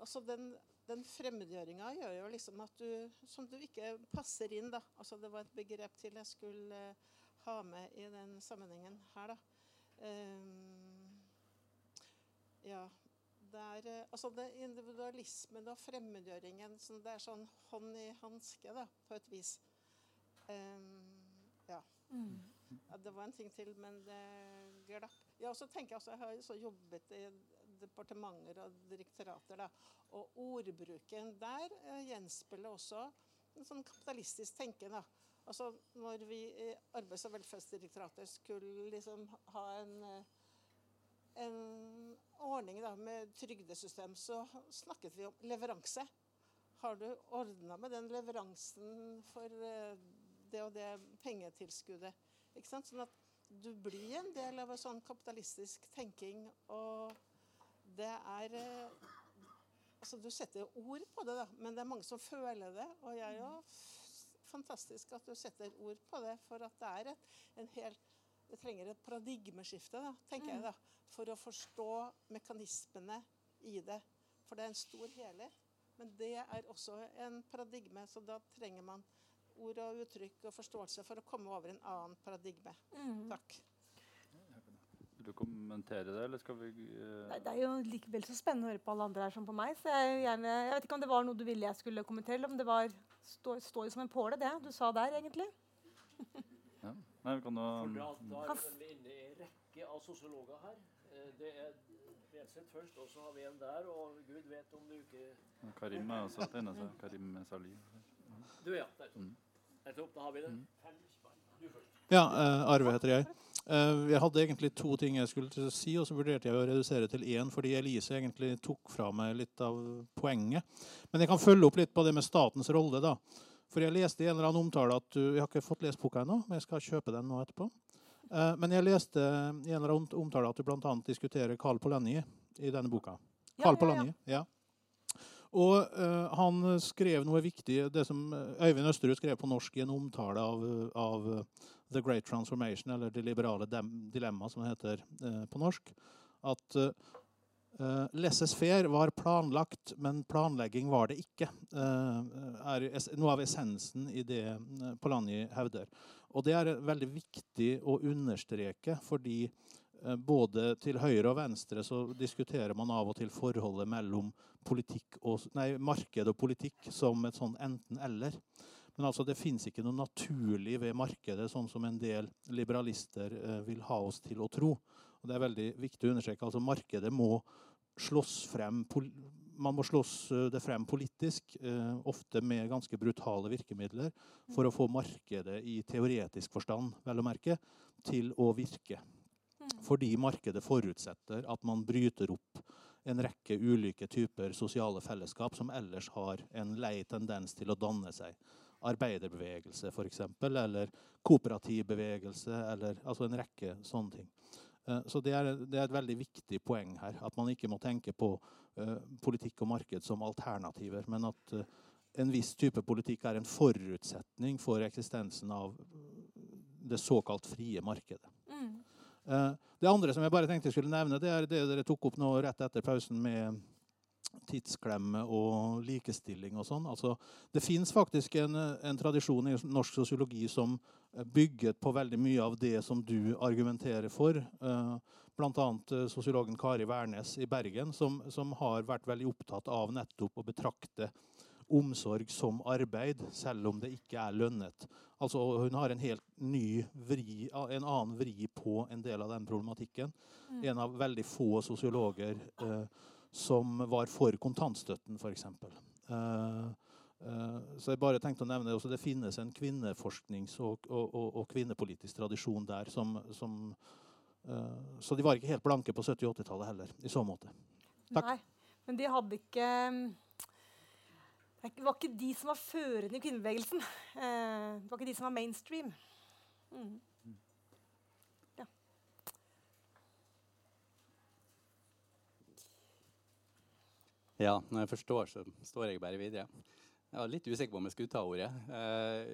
Altså den den fremmedgjøringa gjør jo liksom at du Som du ikke passer inn, da. Altså det var et begrep til jeg skulle uh, ha med i den sammenhengen her, da. Um, ja. Det er uh, altså det individualismen og fremmedgjøringen som det er sånn hånd i hanske, da, på et vis. Um, ja. Mm. ja. Det var en ting til, men det glapp. Ja, og så tenker jeg også, Jeg har så jobbet i departementer og direktorater. Da. Og ordbruken der eh, gjenspeiler også en sånn kapitalistisk tenke. Da. Altså, når vi i Arbeids- og velferdsdirektoratet skulle liksom ha en, eh, en ordning da, med trygdesystem, så snakket vi om leveranse. Har du ordna med den leveransen for eh, det og det pengetilskuddet? Ikke sant? Sånn at du blir en del av en sånn kapitalistisk tenking. og det er eh, Altså, du setter ord på det, da, men det er mange som føler det. Og jeg jo Fantastisk at du setter ord på det, for at det er et, en helt Det trenger et paradigmeskifte, da, tenker jeg, da, for å forstå mekanismene i det. For det er en stor helhet. Men det er også en paradigme, så da trenger man ord og uttrykk og forståelse for å komme over en annen paradigme. Mm. Takk. Vil du kommentere det, eller skal vi uh... det, det er jo likevel så spennende å høre på alle andre her som på meg. Så jeg, gjerne, jeg vet ikke om det var noe du ville jeg skulle kommentere, eller om det var står, står som en påle, det du sa der, egentlig. ja. Nei, vi kan jo Da, da er vi inne i en rekke av sosiologer her. Eh, det er Bjelseth først, og så har vi en der, og gud vet om du ikke Karim er også tegna seg. Karim Sali. Du, ja. Nettopp. Mm. Da har vi det. Mm. Ja, uh, Arve heter jeg. Uh, jeg hadde egentlig to ting jeg skulle si, og så vurderte jeg å redusere til én, fordi Elise egentlig tok fra meg litt av poenget. Men jeg kan følge opp litt på det med statens rolle. da. For jeg leste i en eller annen omtale at du, Jeg har ikke fått lest boka ennå, men jeg skal kjøpe den nå etterpå. Uh, men jeg leste i en eller annen omtale at du bl.a. diskuterer Carl Polanyi i denne boka. Carl ja, ja, ja. ja. Og uh, han skrev noe viktig, det som Øyvind Østerud skrev på norsk i en omtale av, av The Great Transformation, eller Det liberale dilemma, som det heter uh, på norsk. At uh, Uh, Laissez-faire var planlagt, men planlegging var det ikke. Uh, er noe av essensen i det Polanyi hevder. Og det er veldig viktig å understreke, fordi både til høyre og venstre så diskuterer man av og til forholdet mellom og, nei, marked og politikk som et sånn enten-eller. Men altså, det fins ikke noe naturlig ved markedet, sånn som en del liberalister vil ha oss til å tro. Og det er veldig viktig å understreke. altså Markedet må slåss frem man må slåss eh, det frem politisk, eh, ofte med ganske brutale virkemidler, for å få markedet i teoretisk forstand vel å merke, til å virke. Mm. Fordi markedet forutsetter at man bryter opp en rekke ulike typer sosiale fellesskap som ellers har en lei tendens til å danne seg. Arbeiderbevegelse, f.eks., eller kooperativ bevegelse, eller altså en rekke sånne ting. Eh, så det er, det er, et veldig viktig poeng her. At man ikke må tenke på uh, politikk og marked som alternativer, men at uh, en viss type politikk er en forutsetning for eksistensen av det såkalt frie markedet. Mm. Uh, det andre som jeg bare tenkte jeg skulle nevne, det er det dere tok opp nå rett etter pausen med tidsklemme og likestilling og sånn. Altså, det fins faktisk en, en, tradisjon i norsk sosiologi som bygget på veldig mye av det som du argumenterer for. Uh, Bl.a. Sosiologen Kari Wærnes i Bergen, som, som, har vært veldig opptatt av nettopp å betrakte omsorg som arbeid, selv om det ikke er lønnet. Altså, hun har en helt ny vri, en annen vri på en del av den problematikken. Mm. En av veldig få sosiologer uh, som var for kontantstøtten, f.eks. Uh, uh, så jeg bare tenkte å nevne også. Det finnes en kvinneforsknings- og, og, og, og kvinnepolitisk tradisjon der som, som uh, Så de var ikke helt blanke på 70- og 80-tallet heller, i så måte. Takk. Nei, men de hadde ikke Det var ikke de som var førende i kvinnebevegelsen. Det var ikke de som var mainstream. Mm. Ja, når jeg forstår, så står jeg bare videre. Jeg var litt usikker på om jeg skulle ta ordet. Eh,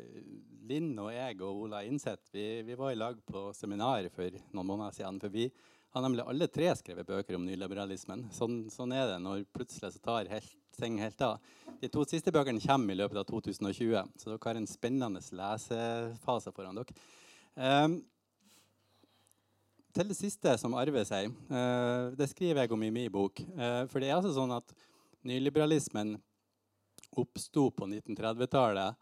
Linn og jeg og Ola Innseth vi, vi, var i lag på seminar for noen måneder siden. For vi har nemlig alle tre skrevet bøker om nyliberalismen. Sånn, sånn er det når plutselig så tar helt, ting helt av. De to siste bøkene kommer i løpet av 2020, så dere har en spennende lesefase foran dere. Eh, til det siste som arver seg. eh, det skriver jeg om i min bok. Eh, for det er altså sånn at nyliberalismen oppsto på 1930-tallet.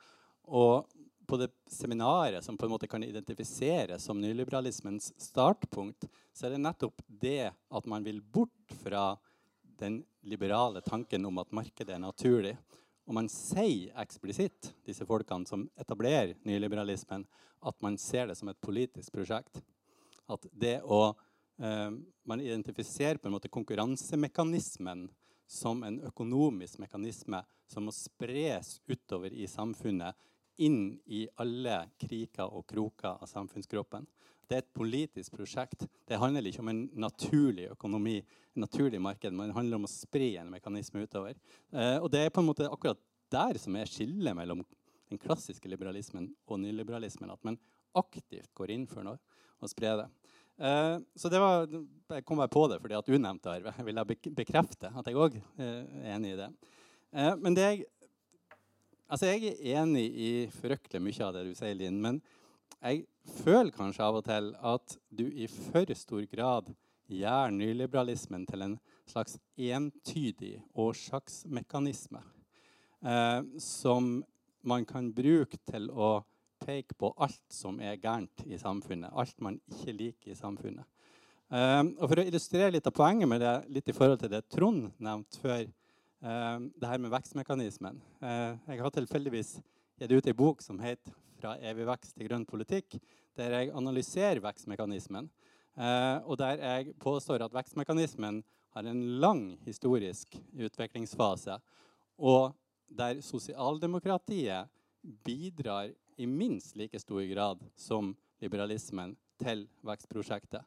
Og på det seminaret som på en måte kan identifiseres som nyliberalismens startpunkt, så er det nettopp det at man vil bort fra den liberale tanken om at markedet er naturlig. Og man sier eksplisitt, disse folkene som etablerer nyliberalismen, at man ser det som et politisk prosjekt. At det å eh, Man identifiserer på en måte konkurransemekanismen som en økonomisk mekanisme som må spres utover i samfunnet, inn i alle kriker og kroker av samfunnskroppen. Det er et politisk prosjekt. Det handler ikke om en naturlig økonomi, en naturlig marked, men det handler om å spre en mekanisme utover. Eh, og det er på en måte akkurat der som er skillet mellom den klassiske liberalismen og nyliberalismen. At man aktivt går inn for noe og sprer det. Uh, så det var, Jeg kom bare på det fordi at du nevnte Arve. Jeg ville bekrefte at jeg òg eh, er enig i det. Uh, men det jeg, altså jeg er enig i fryktelig mye av det du sier, Linn. Men jeg føler kanskje av og til at du i for stor grad gjør nyliberalismen til en slags entydig årsaksmekanisme. som man kan bruke til å peke på alt som er gærent i samfunnet. Alt man ikke liker i samfunnet. Um, og For å illustrere litt av poenget med det, litt i forhold til det Trond nevnte før, um, det her med vekstmekanismen uh, Jeg har tilfeldigvis gitt ut ei bok som heter 'Fra evig vekst til grønn politikk', der jeg analyserer vekstmekanismen. Uh, og der jeg påstår at vekstmekanismen har en lang historisk utviklingsfase. Og der sosialdemokratiet bidrar i minst like stor grad som liberalismen til vekstprosjektet.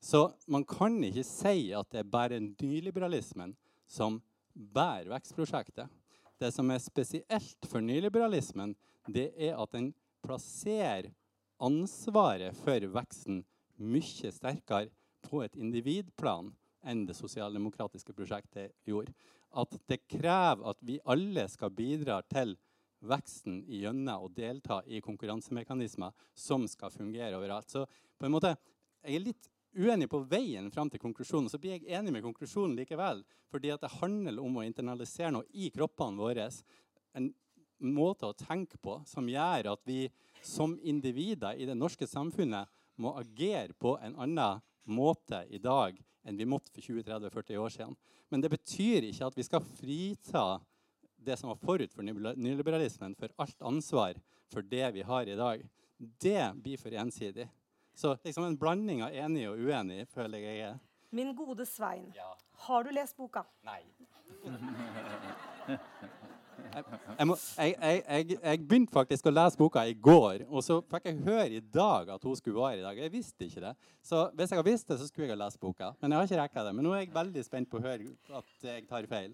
Så man kan ikke si at det er bare nyliberalismen som bærer vekstprosjektet. Det som er spesielt for nyliberalismen, det er at den plasserer ansvaret for veksten mye sterkere på et individplan enn det sosialdemokratiske prosjektet gjorde. At det krever at vi alle skal bidra til veksten gjennom å delta i konkurransemekanismer som skal fungere overalt. Så på en måte, jeg er litt uenig på veien fram til konklusjonen. Så blir jeg enig med konklusjonen likevel. Fordi det handler om å internalisere noe i kroppene våre. En måte å tenke på som gjør at vi som individer i det norske samfunnet må agere på en annen måte i dag enn vi måtte for 20-30-40 år siden. Men det betyr ikke at vi skal frita det som var forut for nyliberalismen, for alt ansvar for det vi har i dag. Det blir for ensidig. Så liksom en blanding av enig og uenig føler jeg er. Min gode Svein, ja. har du lest boka? Nei. Jeg, jeg, må, jeg, jeg, begynte faktisk å lese boka i går, og så fikk jeg høre i dag at hun skulle være i dag. Jeg visste ikke det. Så hvis jeg hadde visst det, så skulle jeg ha lest boka. Men jeg har ikke rekka det. Men nå er jeg veldig spent på å høre at jeg tar feil.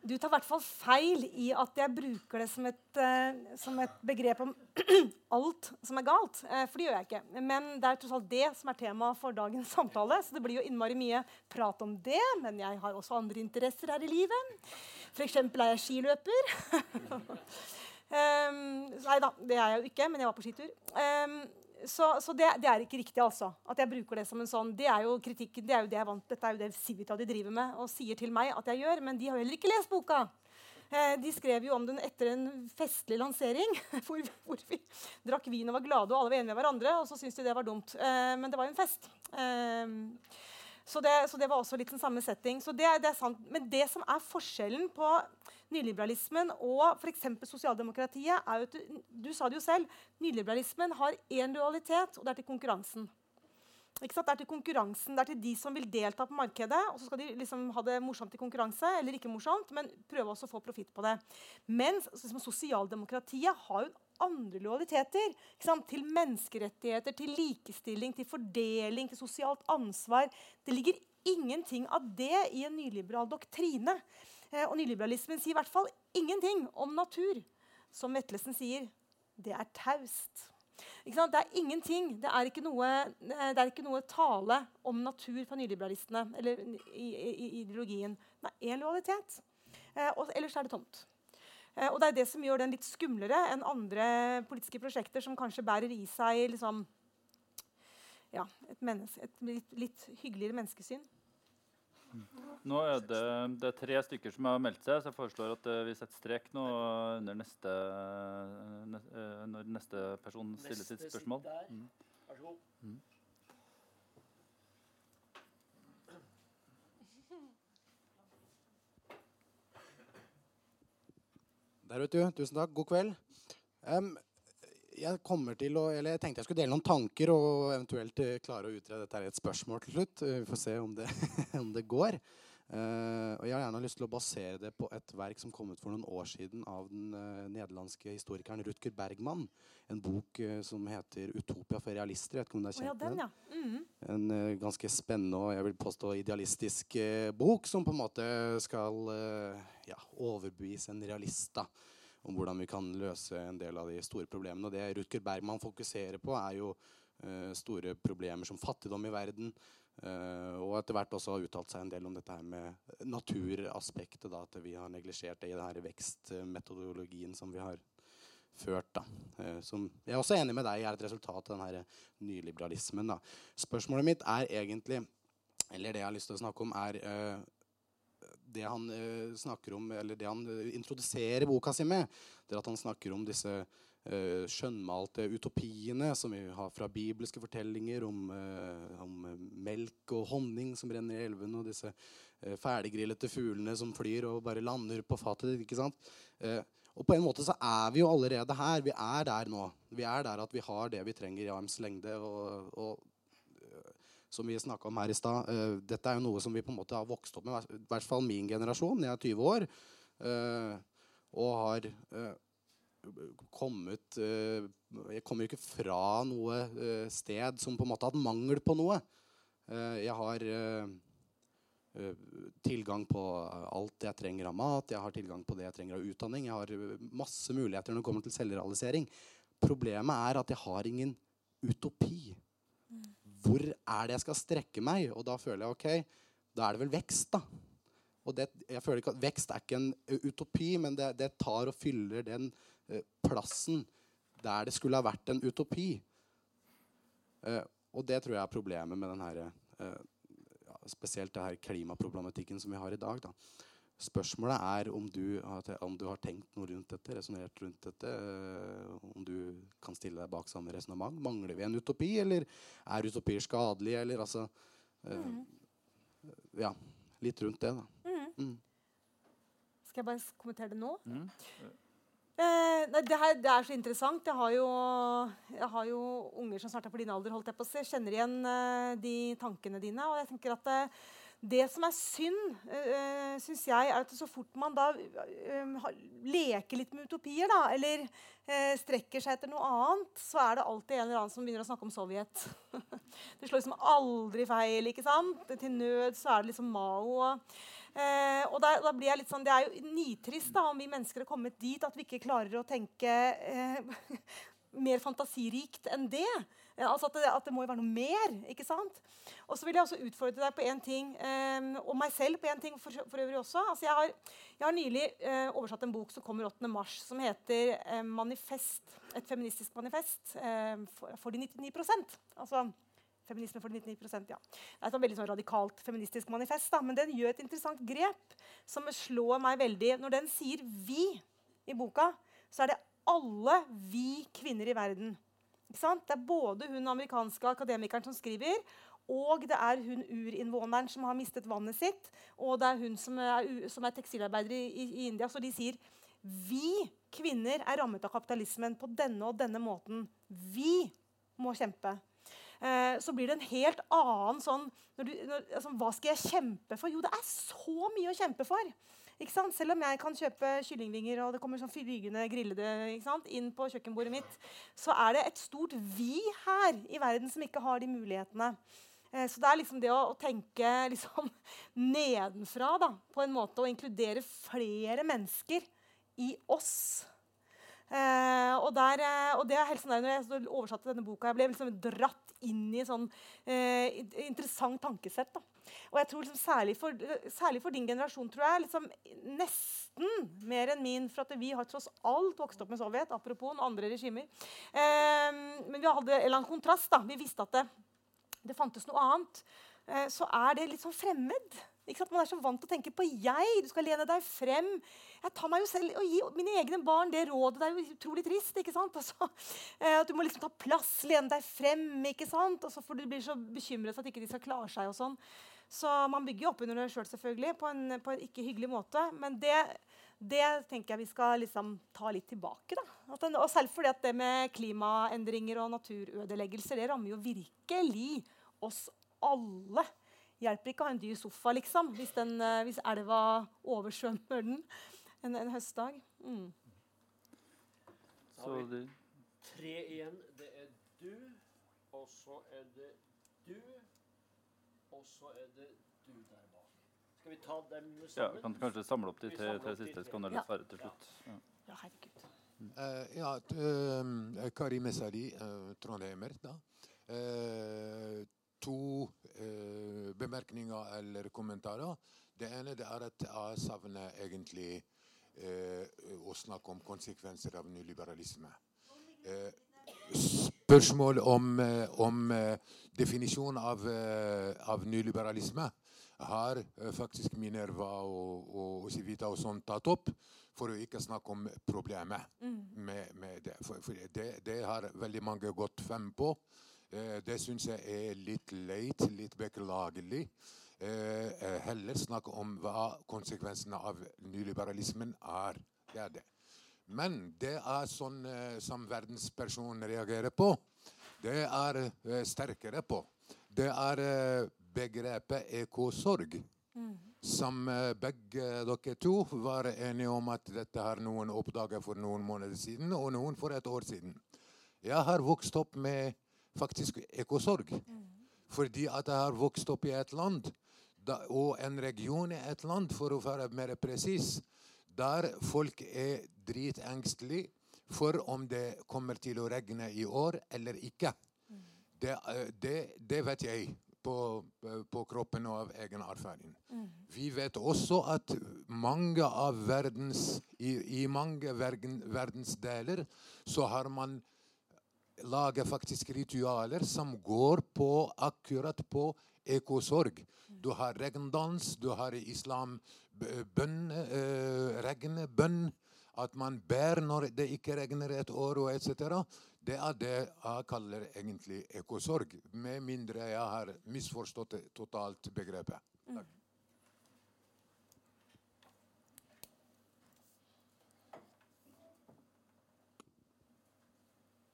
Du tar i hvert fall feil i at jeg bruker det som et, uh, som et begrep om alt som er galt. Uh, for det gjør jeg ikke. Men det er tross alt det som er tema for dagens samtale. Så det blir jo innmari mye prat om det. Men jeg har også andre interesser her i livet. F.eks. er jeg skiløper. um, nei da, det er jeg jo ikke, men jeg var på skitur. Um, så, så det, det, er ikke riktig, altså. At jeg bruker det som en sånn Det er jo kritikken, det er jo det jeg vant, Dette er jo det Civita de driver med og sier til meg at jeg gjør. Men de har heller ikke lest boka. Eh, de skrev jo om den etter en festlig lansering, hvor, hvor, vi drakk vin og var glade og alle var enige med hverandre. Og så syntes de det var dumt. Eh, men det var jo en fest. Eh, så, det, så, det, var også litt den samme setting. Så det, det er sant. Men det som er forskjellen på nyliberalismen og f.eks. sosialdemokratiet, er jo at du, sa det jo selv, nyliberalismen har én dualitet, og det er til konkurransen. Det er til konkurransen, det er til de som vil delta på markedet. og så skal de liksom ha det morsomt i konkurranse, eller ikke morsomt, men prøve også å få profitt på det. Mens liksom, sosialdemokratiet har jo andre lojaliteter. Til menneskerettigheter, til likestilling, til fordeling, til sosialt ansvar. Det ligger ingenting av det i en nyliberal doktrine. Eh, og nyliberalismen sier i hvert fall ingenting om natur. Som Vetlesen sier, det er taust. Det er ingenting. Det er noe, det er ikke noe tale om natur fra nyliberalistene eller i, i, i ideologien. Det er én lojalitet. Eh, og ellers er det tomt. Eh, og det er det som gjør den litt skumlere enn andre politiske prosjekter som kanskje bærer i seg liksom, ja, et, et litt, litt hyggeligere menneskesyn. Nå er det, det er tre stykker som har meldt seg, så jeg foreslår at uh, vi setter strek nå under neste, uh, når neste person stiller sitt spørsmål. Mm. Vær så god. Der, vet du. Tusen takk. God kveld. Um, jeg kommer til å, eller jeg tenkte jeg skulle dele noen tanker og eventuelt uh, klare å utrede dette i et spørsmål til slutt. Uh, vi får se om det, om det går. Uh, og Jeg har gjerne lyst til å basere det på et verk som kom ut for noen år siden av den nederlandske historikeren Rutger Bergman. En bok som heter 'Utopia for realister'. Jeg vet ikke om du er kjent oh, ja, den, ja. Mm -hmm. En ganske spennende og jeg vil påstå idealistisk bok som på en måte skal ja, overbevise en realist. da om hvordan vi kan løse en del av de store problemene. Og det Rutger Bergman fokuserer på, er jo uh, store problemer som fattigdom i verden. Uh, og etter hvert også har uttalt seg en del om dette her med naturaspektet. Da, at vi har neglisjert det i denne vekstmetodologien som vi har ført. Da. Uh, som jeg er også enig med deg er et resultat av denne nyliberalismen. Da. Spørsmålet mitt er egentlig, eller det jeg har lyst til å snakke om, er det han uh, snakker om, eller det han uh, introduserer boka si med, det er at han snakker om disse uh, skjønnmalte utopiene som vi har fra bibelske fortellinger om, om melk og honning som renner i elvene, og disse ferdiggrillete fuglene som flyr og bare lander på fatet. ikke sant? og på en måte så er vi jo allerede her. Vi er der nå. Vi er der at vi har det vi trenger i arms lengde. og, og som vi snakka om her i stad. Dette er jo noe som vi på en måte har vokst opp med, i hvert fall min generasjon. Jeg er 20 år og har kommet Jeg kommer ikke fra noe sted som på en måte har hatt mangel på noe. jeg har tilgang på alt jeg trenger av mat, jeg har tilgang på det jeg trenger av utdanning. Jeg har masse muligheter når det kommer til selvrealisering. Problemet er at jeg har ingen utopi. Hvor er det jeg skal strekke meg? Og da føler jeg ok, da er det vel vekst, da. Og det, jeg føler ikke at Vekst er ikke en utopi, men det, det tar og fyller den plassen der det skulle ha vært en utopi. Uh, og det tror jeg er problemet med den her, uh, spesielt det her klimaproblematikken som vi har i dag. Da. Spørsmålet er om du, om du, har tenkt noe rundt dette, resonnert rundt dette. om du kan stille deg bak samme resonnement. Mangler vi en utopi, eller er utopier skadelige, eller altså mm. Ja, litt rundt det, da. Mm. Skal jeg bare kommentere det nå? Eh, nei, det, her, det, er så interessant. Jeg har jo, jeg har jo unger som snart er på din alder. holdt Jeg på å se. kjenner igjen eh, de tankene dine. Og jeg tenker at eh, det som er synd, uh, syns jeg, er at så fort man da uh, leker litt med utopier, da, eller uh, strekker seg etter noe annet, så er det alltid en eller annen som begynner å snakke om Sovjet. det slår liksom aldri feil. ikke sant? Til nød så er det liksom Mao. og Eh, og da, da, blir jeg litt sånn, Det er jo nitrist da, om vi mennesker har kommet dit at vi ikke klarer å tenke eh, mer fantasirikt enn det. Eh, altså at det, at det, må jo være noe mer. ikke sant? Og så vil jeg også utfordre deg på én ting, eh, og meg selv på én ting for, for, øvrig også. Altså jeg, har, jeg har nylig eh, oversatt en bok som kommer 8. mars, som heter eh, 'Manifest'. Et feministisk manifest for, for de 99 Altså Feminisme for 99% ja. Det er et veldig sånn radikalt feministisk manifest, da, men den gjør et interessant grep som slår meg veldig. Når den sier 'vi' i boka, så er det alle vi kvinner i verden. Det er både hun amerikanske akademikeren som skriver, og det er hun urinnvåneren som har mistet vannet sitt, og det er hun som er, som er tekstilarbeider i, i, India. Så de sier vi kvinner er rammet av kapitalismen på denne og denne måten. Vi må kjempe. Eh, så blir det en helt annen sånn når du, når, altså, Hva skal jeg kjempe for? Jo, det er så mye å kjempe for. Selv om jeg kan kjøpe kyllingvinger og det kommer sånn flygende grillede inn på kjøkkenbordet mitt, så er det et stort vi her i verden som ikke har de mulighetene. Eh, så det er liksom det å, å tenke liksom nedenfra da, på en måte, og inkludere flere mennesker i oss. Eh, og, der, eh, og, det er helt sånn der, når jeg oversatte denne boka, jeg ble liksom dratt inn i sånn eh, interessant tankesett. Da. Og jeg tror liksom, særlig, for, særlig, for, din generasjon, tror jeg, liksom, nesten mer enn min, for at vi har tross alt vokst opp med Sovjet, apropos andre regimer. Eh, men vi hadde en eller annen kontrast. Da. Vi visste at det, det fantes noe annet. Eh, så er det litt sånn fremmed. Man er så vant til å tenke på jeg. Du skal lene deg frem. Jeg tar meg jo selv og gi mine egne barn det rådet det er jo utrolig trist. ikke sant? Altså, eh, at Du må liksom ta plass, lene deg frem. ikke sant? Og så får du bli så bekymret for at ikke de skal klare seg. og sånn. Så man bygger jo opp under det sjøl selv, selvfølgelig, på en, på en, ikke hyggelig måte. Men det, det tenker jeg vi skal liksom ta litt tilbake. da. Den, og Selv fordi at det med klimaendringer og naturødeleggelser det rammer jo virkelig oss alle hjelper ikke å ha en dyr sofa, liksom, hvis, den, uh, hvis elva oversvømmer den en, en høstdag. Mm. Så har vi tre igjen. Det er du, og så er det du, og så er det du der bak. Skal vi ta dem sammen? Ja, kan kanskje samle opp de tre, tre siste, så kan dere svare til slutt. Ja, ja herregud. Uh, ja, uh, Kari Messali, uh, trondheimer. da. Uh, to eh, bemerkninger eller kommentarer. Det ene det er at jeg savner egentlig eh, å snakke om konsekvenser av nyliberalisme. Eh, spørsmål om, eh, om eh, definisjon av, eh, av, nyliberalisme har faktisk Minerva og, og, Civita og sånt tatt opp, for å ikke snakke om problemet mm. med, med, det. For, for det, det har veldig mange gått fem på. Eh, det syns jeg er litt leit, litt beklagelig. Eh, eh, heller snakke om hva konsekvensene av nyliberalismen er. Det er det. Men det er sånn som verdenspersonen reagerer på. Det er sterkere på. Det er begrepet ekosorg. Mm. Som begge dere to var enige om at dette har noen oppdaget for noen måneder siden, og noen for et år siden. Jeg har vokst opp med faktisk ekosorg. Fordi at jeg har vokst opp i et land og en region i et land, for å være mer presis, der folk er dritengstelige for om det kommer til å regne i år eller ikke. Det, eh, det, det vet jeg på, på, kroppen og av egen erfaring. Vi vet også at mange av verdens, i, i mange verden, verdensdeler så har man laget faktisk ritualer som går på akkurat på ekosorg. Du har regndans, du har islam bønn, eh, regnbønn. At man ber når det ikke regner et år, og etc. Det er det jeg kaller egentlig ekosorg. Med mindre jeg har misforstått totalt begrepet. Takk.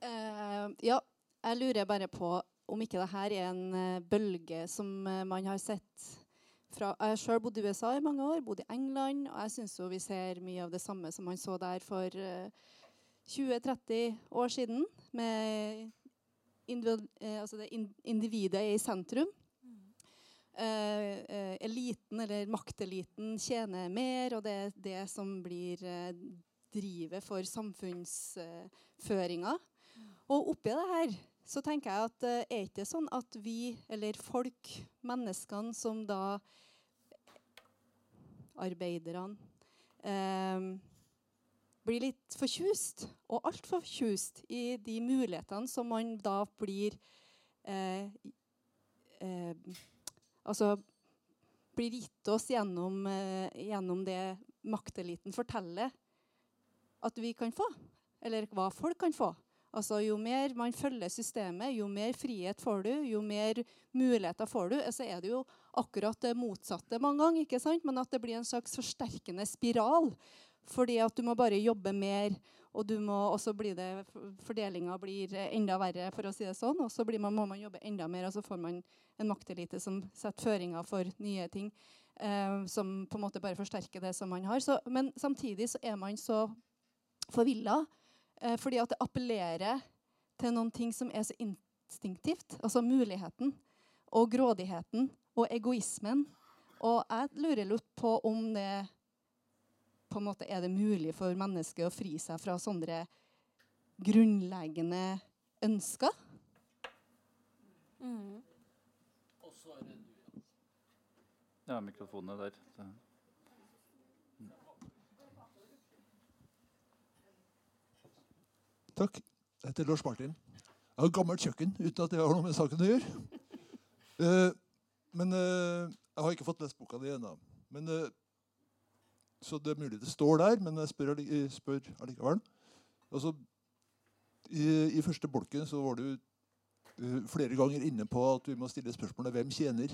Uh, ja, jeg lurer bare på om ikke dette er en uh, bølge som uh, man har sett fra Jeg sjøl bodd i USA i mange år, bodd i England, og jeg syns vi ser mye av det samme som man så der for 20-30 år siden, med altså det individet i sentrum. Uh, eliten, eller makteliten, tjener mer, og det er det som blir uh, drivet for samfunnsføringa. Og oppi det her så tenker jeg at uh, er ikke sånn at vi, eller folk, menneskene som da Arbeiderne eh, blir litt fortjust, og altfor fortjust, i de mulighetene som man da blir uh, Altså blir gitt oss gjennom, gjennom det makteliten forteller at vi kan få. Eller hva folk kan få. Altså, jo mer man følger systemet, jo mer frihet får du, jo mer muligheter får du. Så er det jo akkurat det motsatte mange ganger, ikke sant? men at det blir en slags forsterkende spiral. Fordi at du må bare jobbe mer, og du må også bli det, fordelinga blir enda verre, for å si det sånn. Og så man, må man jobbe enda mer, og så får man en maktelite som setter føringer for nye ting. Eh, som på en måte bare forsterker det som man har. Så, men samtidig så er man så forvilla Eh, fordi at det appellerer til noen ting som er så instinktivt. Altså muligheten og grådigheten og egoismen. Og jeg lurer litt på om det på en måte er det mulig for mennesket å fri seg fra sånne grunnleggende ønsker. Mm. Ja, mikrofonen er der. Takk. Jeg heter Lars Martin. Jeg har gammelt kjøkken uten at det har noe med saken å gjøre. Uh, men uh, jeg har ikke fått lest boka di ennå. Uh, så det er mulig det står der, men jeg spør, spør allikevel. Altså, i, i, første bolken så var du flere ganger inne på at vi må stille spørsmålet 'Hvem tjener?'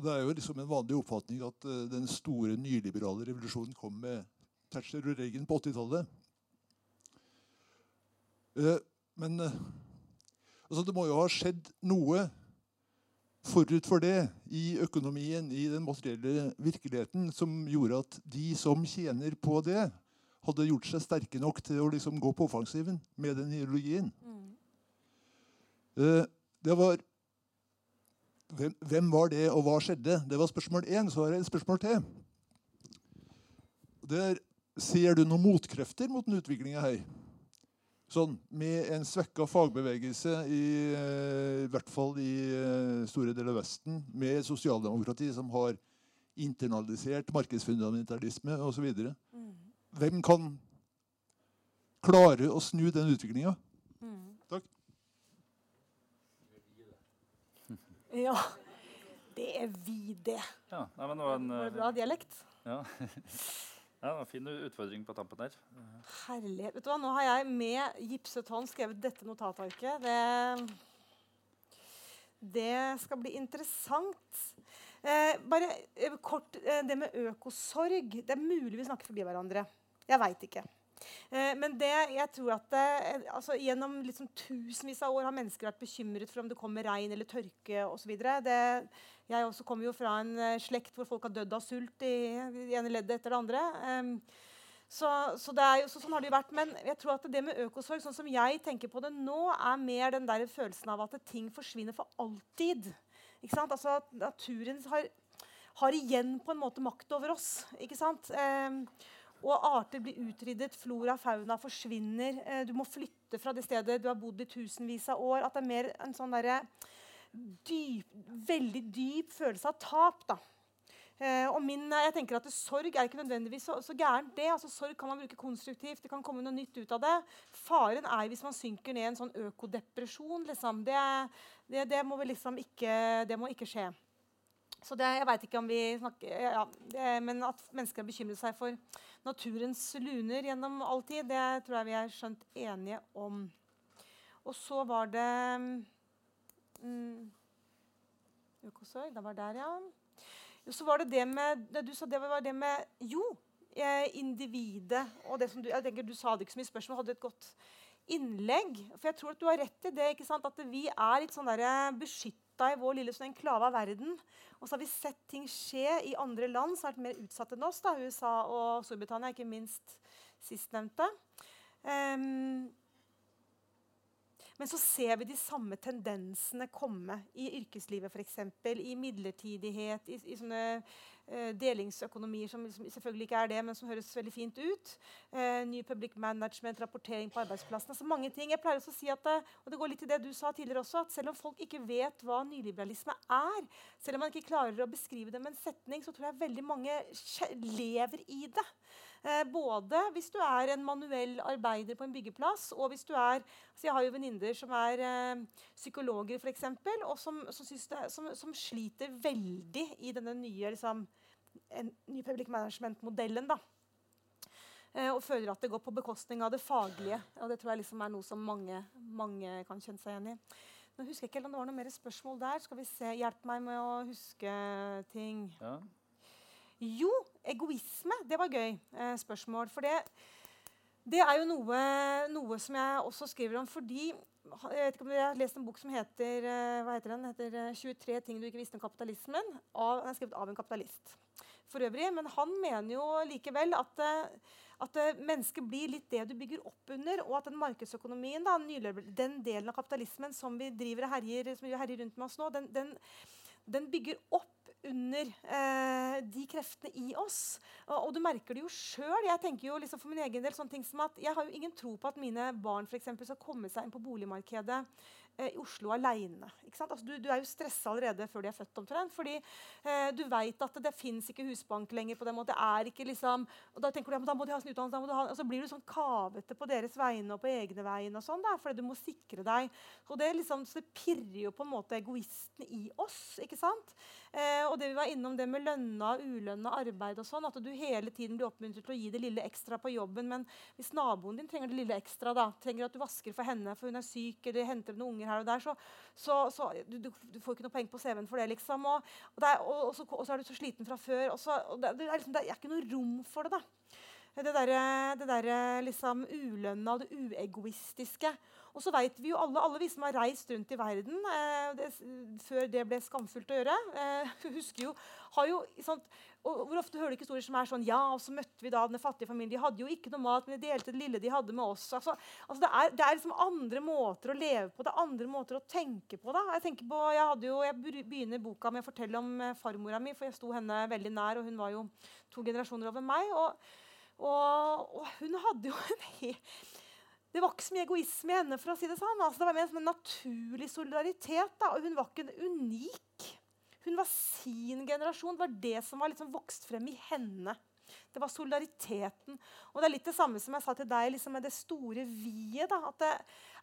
det er jo liksom en vanlig oppfatning at den store nyliberale revolusjonen kom med Thatcher og Reagan på 80-tallet. Eh, men eh, altså, det må jo ha skjedd noe forut for det i økonomien, i den materielle virkeligheten, som gjorde at de som tjener på det, hadde gjort seg sterke nok til å liksom gå på offensiven med den ideologien. Mm. Det var hvem, hvem, var det, og hva skjedde? Det var spørsmål én. Så har jeg et spørsmål til. Det er Ser du noen motkrefter mot den utviklinga her? Sånn, Med en svekka fagbevegelse, i, eh, i, hvert fall i eh, store deler av Vesten, med sosialdemokrati som har internalisert markedsfundamentalisme osv. Mm. Hvem kan klare å snu den utviklinga? Mm. Takk. Ja, det er vi, det. Ja, nei, men det var en, Bra dialekt. Ja. Ja, var Fin utfordring på tampen der. Herlighet. Vet du hva, Nå har jeg med gipset hånd skrevet dette notatarket. Det, det skal bli interessant. Eh, bare eh, kort eh, det med økosorg. Det er mulig vi snakker forbi hverandre. Jeg veit ikke. Eh, men det, jeg tror at det, eh, altså, gjennom liksom tusenvis av år har mennesker vært bekymret for om det kommer regn eller tørke osv. Jeg også kommer jo fra en uh, slekt hvor folk har dødd av sult i, i ene leddet etter det andre. Um, Så, så, jo, så, sånn har det jo vært. Men jeg tror at det med økosorg, sånn som jeg tenker på det nå, er mer den der følelsen av at ting forsvinner for alltid. Ikke sant? Altså at Naturen har, har, igjen på en måte makt over oss. ikke sant? Eh, og arter blir utryddet, flora fauna forsvinner. Eh, du må flytte fra det stedet du har bodd i tusenvis av år. At det er mer en sånn der, dyp, veldig dyp følelse av tap. da. Uh, og min, eh, jeg tenker at Sorg er ikke nødvendigvis så, så gærent. det. Altså, sorg kan man bruke konstruktivt. Det kan komme noe nytt ut av det. Faren er hvis man synker ned i en sånn økodepresjon. Liksom. Det, det, det, må liksom ikke, det må ikke skje. Så det, jeg veit ikke om vi snakker ja, Men at mennesker bekymrer seg for naturens luner gjennom all tid, det tror jeg vi er skjønt enige om. Og så var det mm, Økosorg. Det var der, ja. Så var det det med det Du sa det var det med Jo, eh, individet. Og det som du, jeg tenker Du sa det ikke så mye spørsmål, hadde et godt innlegg. For jeg tror at du har rett i det. ikke sant? At vi er litt sånn beskytta i vår lille enklave av verden. Og så har vi sett ting skje i andre land som har vært mer utsatt enn oss. da, USA og Storbritannia, ikke minst sistnevnte. Um, men så ser vi de samme tendensene komme i yrkeslivet f.eks. I midlertidighet, i, i sånne delingsøkonomier som, som, selvfølgelig ikke er det, men som høres veldig fint ut. Uh, ny public management, rapportering på arbeidsplassen. altså mange ting. Jeg pleier også å si at, eh, og det går litt til det du sa tidligere også, at Selv om folk ikke vet hva nyliberalisme er, selv om man ikke klarer å beskrive det med en setning, så tror jeg veldig mange lever i det. Eh, både hvis du er en manuell arbeider på en byggeplass, og hvis du er altså Jeg har jo venninner som er eh, psykologer, f.eks., og som, som, det, som, som, sliter veldig i denne nye, liksom, nye public management-modellen. da. Eh, og føler at det går på bekostning av det faglige. Og det tror jeg liksom er noe som mange, mange kan kjenne seg igjen i. Nå husker jeg ikke om det var noe mer spørsmål der. Skal vi se, Hjelp meg med å huske ting. Ja. Jo, egoisme. Det var gøy eh, spørsmål. For det, det er jo noe, noe, som jeg også skriver om fordi jeg vet ikke om dere har lest en bok som heter eh, heter den? heter 23 eh, ting du ikke visste om kapitalismen. Av, den er skrevet av en kapitalist. For øvrig, Men han mener jo likevel at, eh, at mennesket blir litt det du bygger opp under, og at den markedsøkonomien, da, den delen av kapitalismen som vi driver og herjer, som vi herjer rundt med oss nå, den, den, den bygger opp under eh, de kreftene i oss. Og, og, du merker det jo sjøl. Jeg tenker jo liksom for min egen del sånne ting som at jeg har jo ingen tro på at mine barn for eksempel, skal komme seg inn på boligmarkedet eh, i Oslo aleine. Altså, du, du, er jo stressa allerede før de er født, omtrent. Fordi eh, du veit at det, fins ikke husbank lenger på den måten. Det er ikke liksom, og Da tenker du ja, da må de ha sin utdannelse, da ha, og så blir du sånn kavete på deres vegne og på egne vegne. og sånn da, Fordi du må sikre deg. Og det, liksom, så det pirrer jo på en måte egoisten i oss. ikke sant? Eh, og det vi var innom det med lønna og ulønna arbeid og sånn, at du hele tiden blir oppmuntret til å gi det lille ekstra på jobben. Men hvis naboen din trenger det lille ekstra, da, trenger at du vasker for henne for hun er syk, eller henter noen unger her og der, så, så, så du, du, du, får ikke noe poeng på CV-en for det. liksom. Og, og, er, og, og, så, er du så sliten fra før. og, så, det, det, er liksom, det er ikke noe rom for det. da. Det derre der, liksom, ulønna det uegoistiske. Og så veit vi jo alle, alle vi som har reist rundt i verden eh, det, før det ble skamfullt å gjøre, eh, husker jo, har jo sånt, og Hvor ofte hører du ikke historier som er sånn Ja, og så møtte vi da den fattige familien. De hadde jo ikke noe mat, men de delte det lille de hadde med oss. Altså, altså det, er, det, er, liksom andre måter å leve på, det er andre måter å tenke på. da. Jeg tenker på, jeg, hadde jo, jeg begynner boka med å fortelle om eh, farmora mi, for jeg sto henne veldig nær, og hun var jo to generasjoner over meg. og, og, og hun hadde jo en det var ikke så mye egoisme i henne. for å si Det sånn. Altså, det var mer en naturlig solidaritet. Da. Og hun var ikke unik. Hun var sin generasjon. Det var det som var liksom vokst frem i henne. Det var solidariteten. Og det er litt det samme som jeg sa til deg liksom med det store vi-et.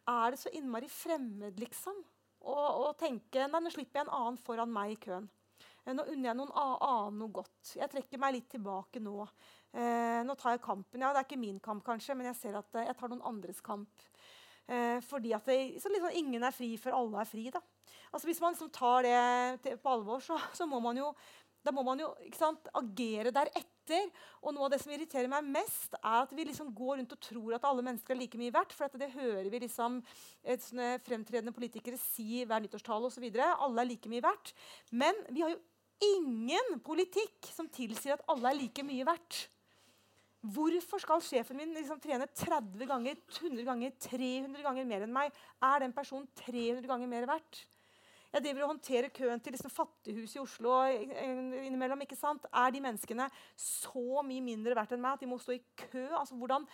Er det så innmari fremmed, liksom? Å tenke nei, nå slipper jeg en annen foran meg i køen. Nå unner jeg noen annen noe godt. Jeg trekker meg litt tilbake nå. Eh, nå tar jeg kampen. Ja, Det er ikke min kamp, kanskje, men jeg ser at eh, jeg tar noen andres kamp. Eh, fordi at det, liksom, ingen er fri før alle er fri. da. Altså Hvis man liksom tar det til, på alvor, så, så, må man jo, da må man jo sant, agere deretter. Og noe av det som irriterer meg mest, er at vi liksom går rundt og tror at alle mennesker er like mye verdt. For det hører vi liksom fremtredende politikere si hver nyttårstale osv. Alle er like mye verdt. Men vi har jo ingen politikk som tilsier at alle er like mye verdt. Hvorfor skal sjefen min liksom trene 30 ganger, 100 ganger, 300 ganger mer enn meg? Er den personen 300 ganger mer verdt? Jeg driver og håndterer køen til liksom fattighuset i Oslo innimellom. ikke sant? Er de menneskene så mye mindre verdt enn meg at de må stå i kø? Altså, hvordan,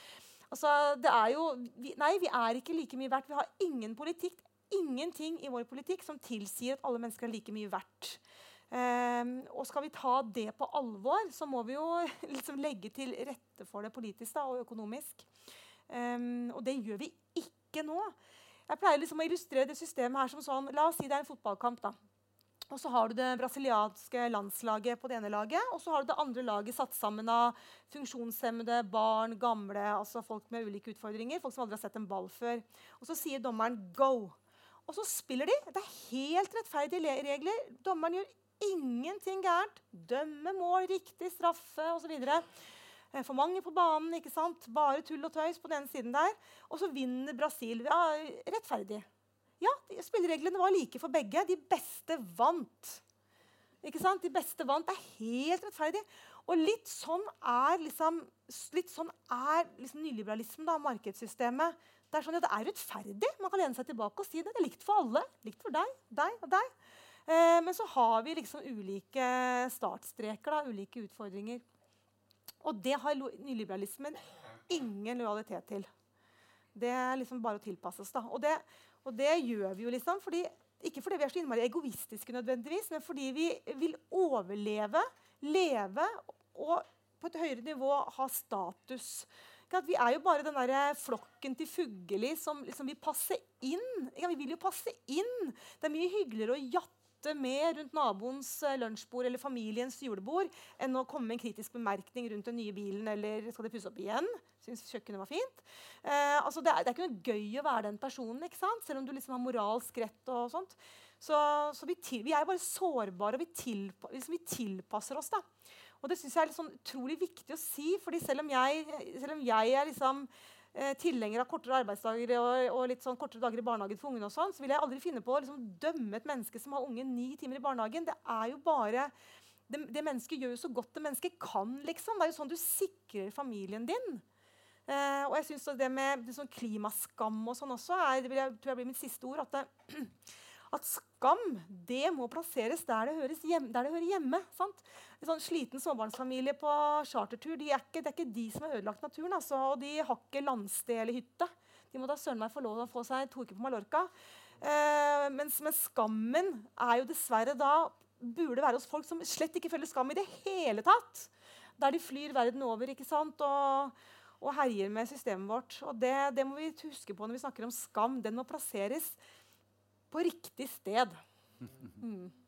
altså, det er jo, vi, nei, vi er ikke like mye verdt. Vi har ingen politikk, ingenting i vår politikk som tilsier at alle mennesker er like mye verdt. Um, og skal vi ta det på alvor, så må vi jo liksom legge til rette for det politisk da, og økonomisk. Um, og det gjør vi ikke nå. Jeg pleier liksom å illustrere det systemet her som sånn La oss si det er en fotballkamp. da. Og så har du det brasilianske landslaget på det ene laget. Og så har du det andre laget satt sammen av funksjonshemmede, barn, gamle, altså folk med ulike utfordringer. Folk som aldri har sett en ball før. Og så sier dommeren 'go'. Og så spiller de. Det er helt rettferdige regler. Dommeren gjør ingenting gærent. Dømme mål, riktig straffe osv. Eh, for mange på banen. ikke sant? Bare tull og tøys på den siden der. Og så vinner Brasil. Ja, rettferdig. Ja, Spillereglene var like for begge. De beste vant. Ikke sant? De beste vant. Det er helt rettferdig. Og litt sånn er liksom, litt sånn er liksom nyliberalismen, da, markedssystemet. Det er sånn at det er rettferdig. Man kan lene seg tilbake og si det. Det er likt for alle. Likt for deg, deg og deg. Eh, men så har vi liksom ulike startstreker, da, ulike utfordringer. Og det har nyliberalismen ingen lojalitet til. Det er liksom bare å tilpasse oss. da. Og det, og det gjør vi jo liksom fordi, ikke fordi vi er så innmari egoistiske, nødvendigvis, men fordi vi vil overleve, leve og på et høyere nivå ha status. Vi er jo bare den der flokken til Fugelli som liksom vil passe inn. Vi vil jo passe inn. Det er mye hyggeligere å jatte sitte med rundt naboens eh, lunsjbord eller familiens julebord enn å komme med en kritisk bemerkning rundt den nye bilen eller skal det pusse opp igjen. Syns kjøkkenet var fint. Eh, altså det, er, det, er, ikke noe gøy å være den personen, ikke sant? selv om du liksom har moralsk rett. og sånt. Så, så vi, til, vi, er bare sårbare, og vi, tilpa, liksom vi tilpasser oss. da. Og det synes jeg er sånn utrolig viktig å si, fordi selv om jeg, selv om jeg er liksom eh, tilhenger av kortere arbeidsdager og, og, litt sånn kortere dager i barnehagen for ungene, sånn, så vil jeg aldri finne på å liksom, dømme et menneske som har unge ni timer i barnehagen. Det er jo bare det, det, mennesket gjør jo så godt det mennesket kan. liksom. Det er jo sånn du sikrer familien din. Eh, og jeg synes det med det sånn klimaskam og sånn også er, det vil jeg, tror jeg blir mitt siste ord. at det, at skam det må plasseres der det, hjem, der det hører hjemme. Sant? En sånn sliten småbarnsfamilie på chartertur de er ikke, det er ikke de som har ødelagt naturen. Altså, og de har ikke landsted eller hytte. De må da søren meg få lov til å få seg to uker på Mallorca. Eh, mens, men skammen er jo dessverre da burde være hos folk som slett ikke føler skam i det hele tatt. Der de flyr verden over ikke sant? Og, og herjer med systemet vårt. Og det, det, må vi huske på når vi snakker om skam. Den må plasseres på riktig sted. Mm.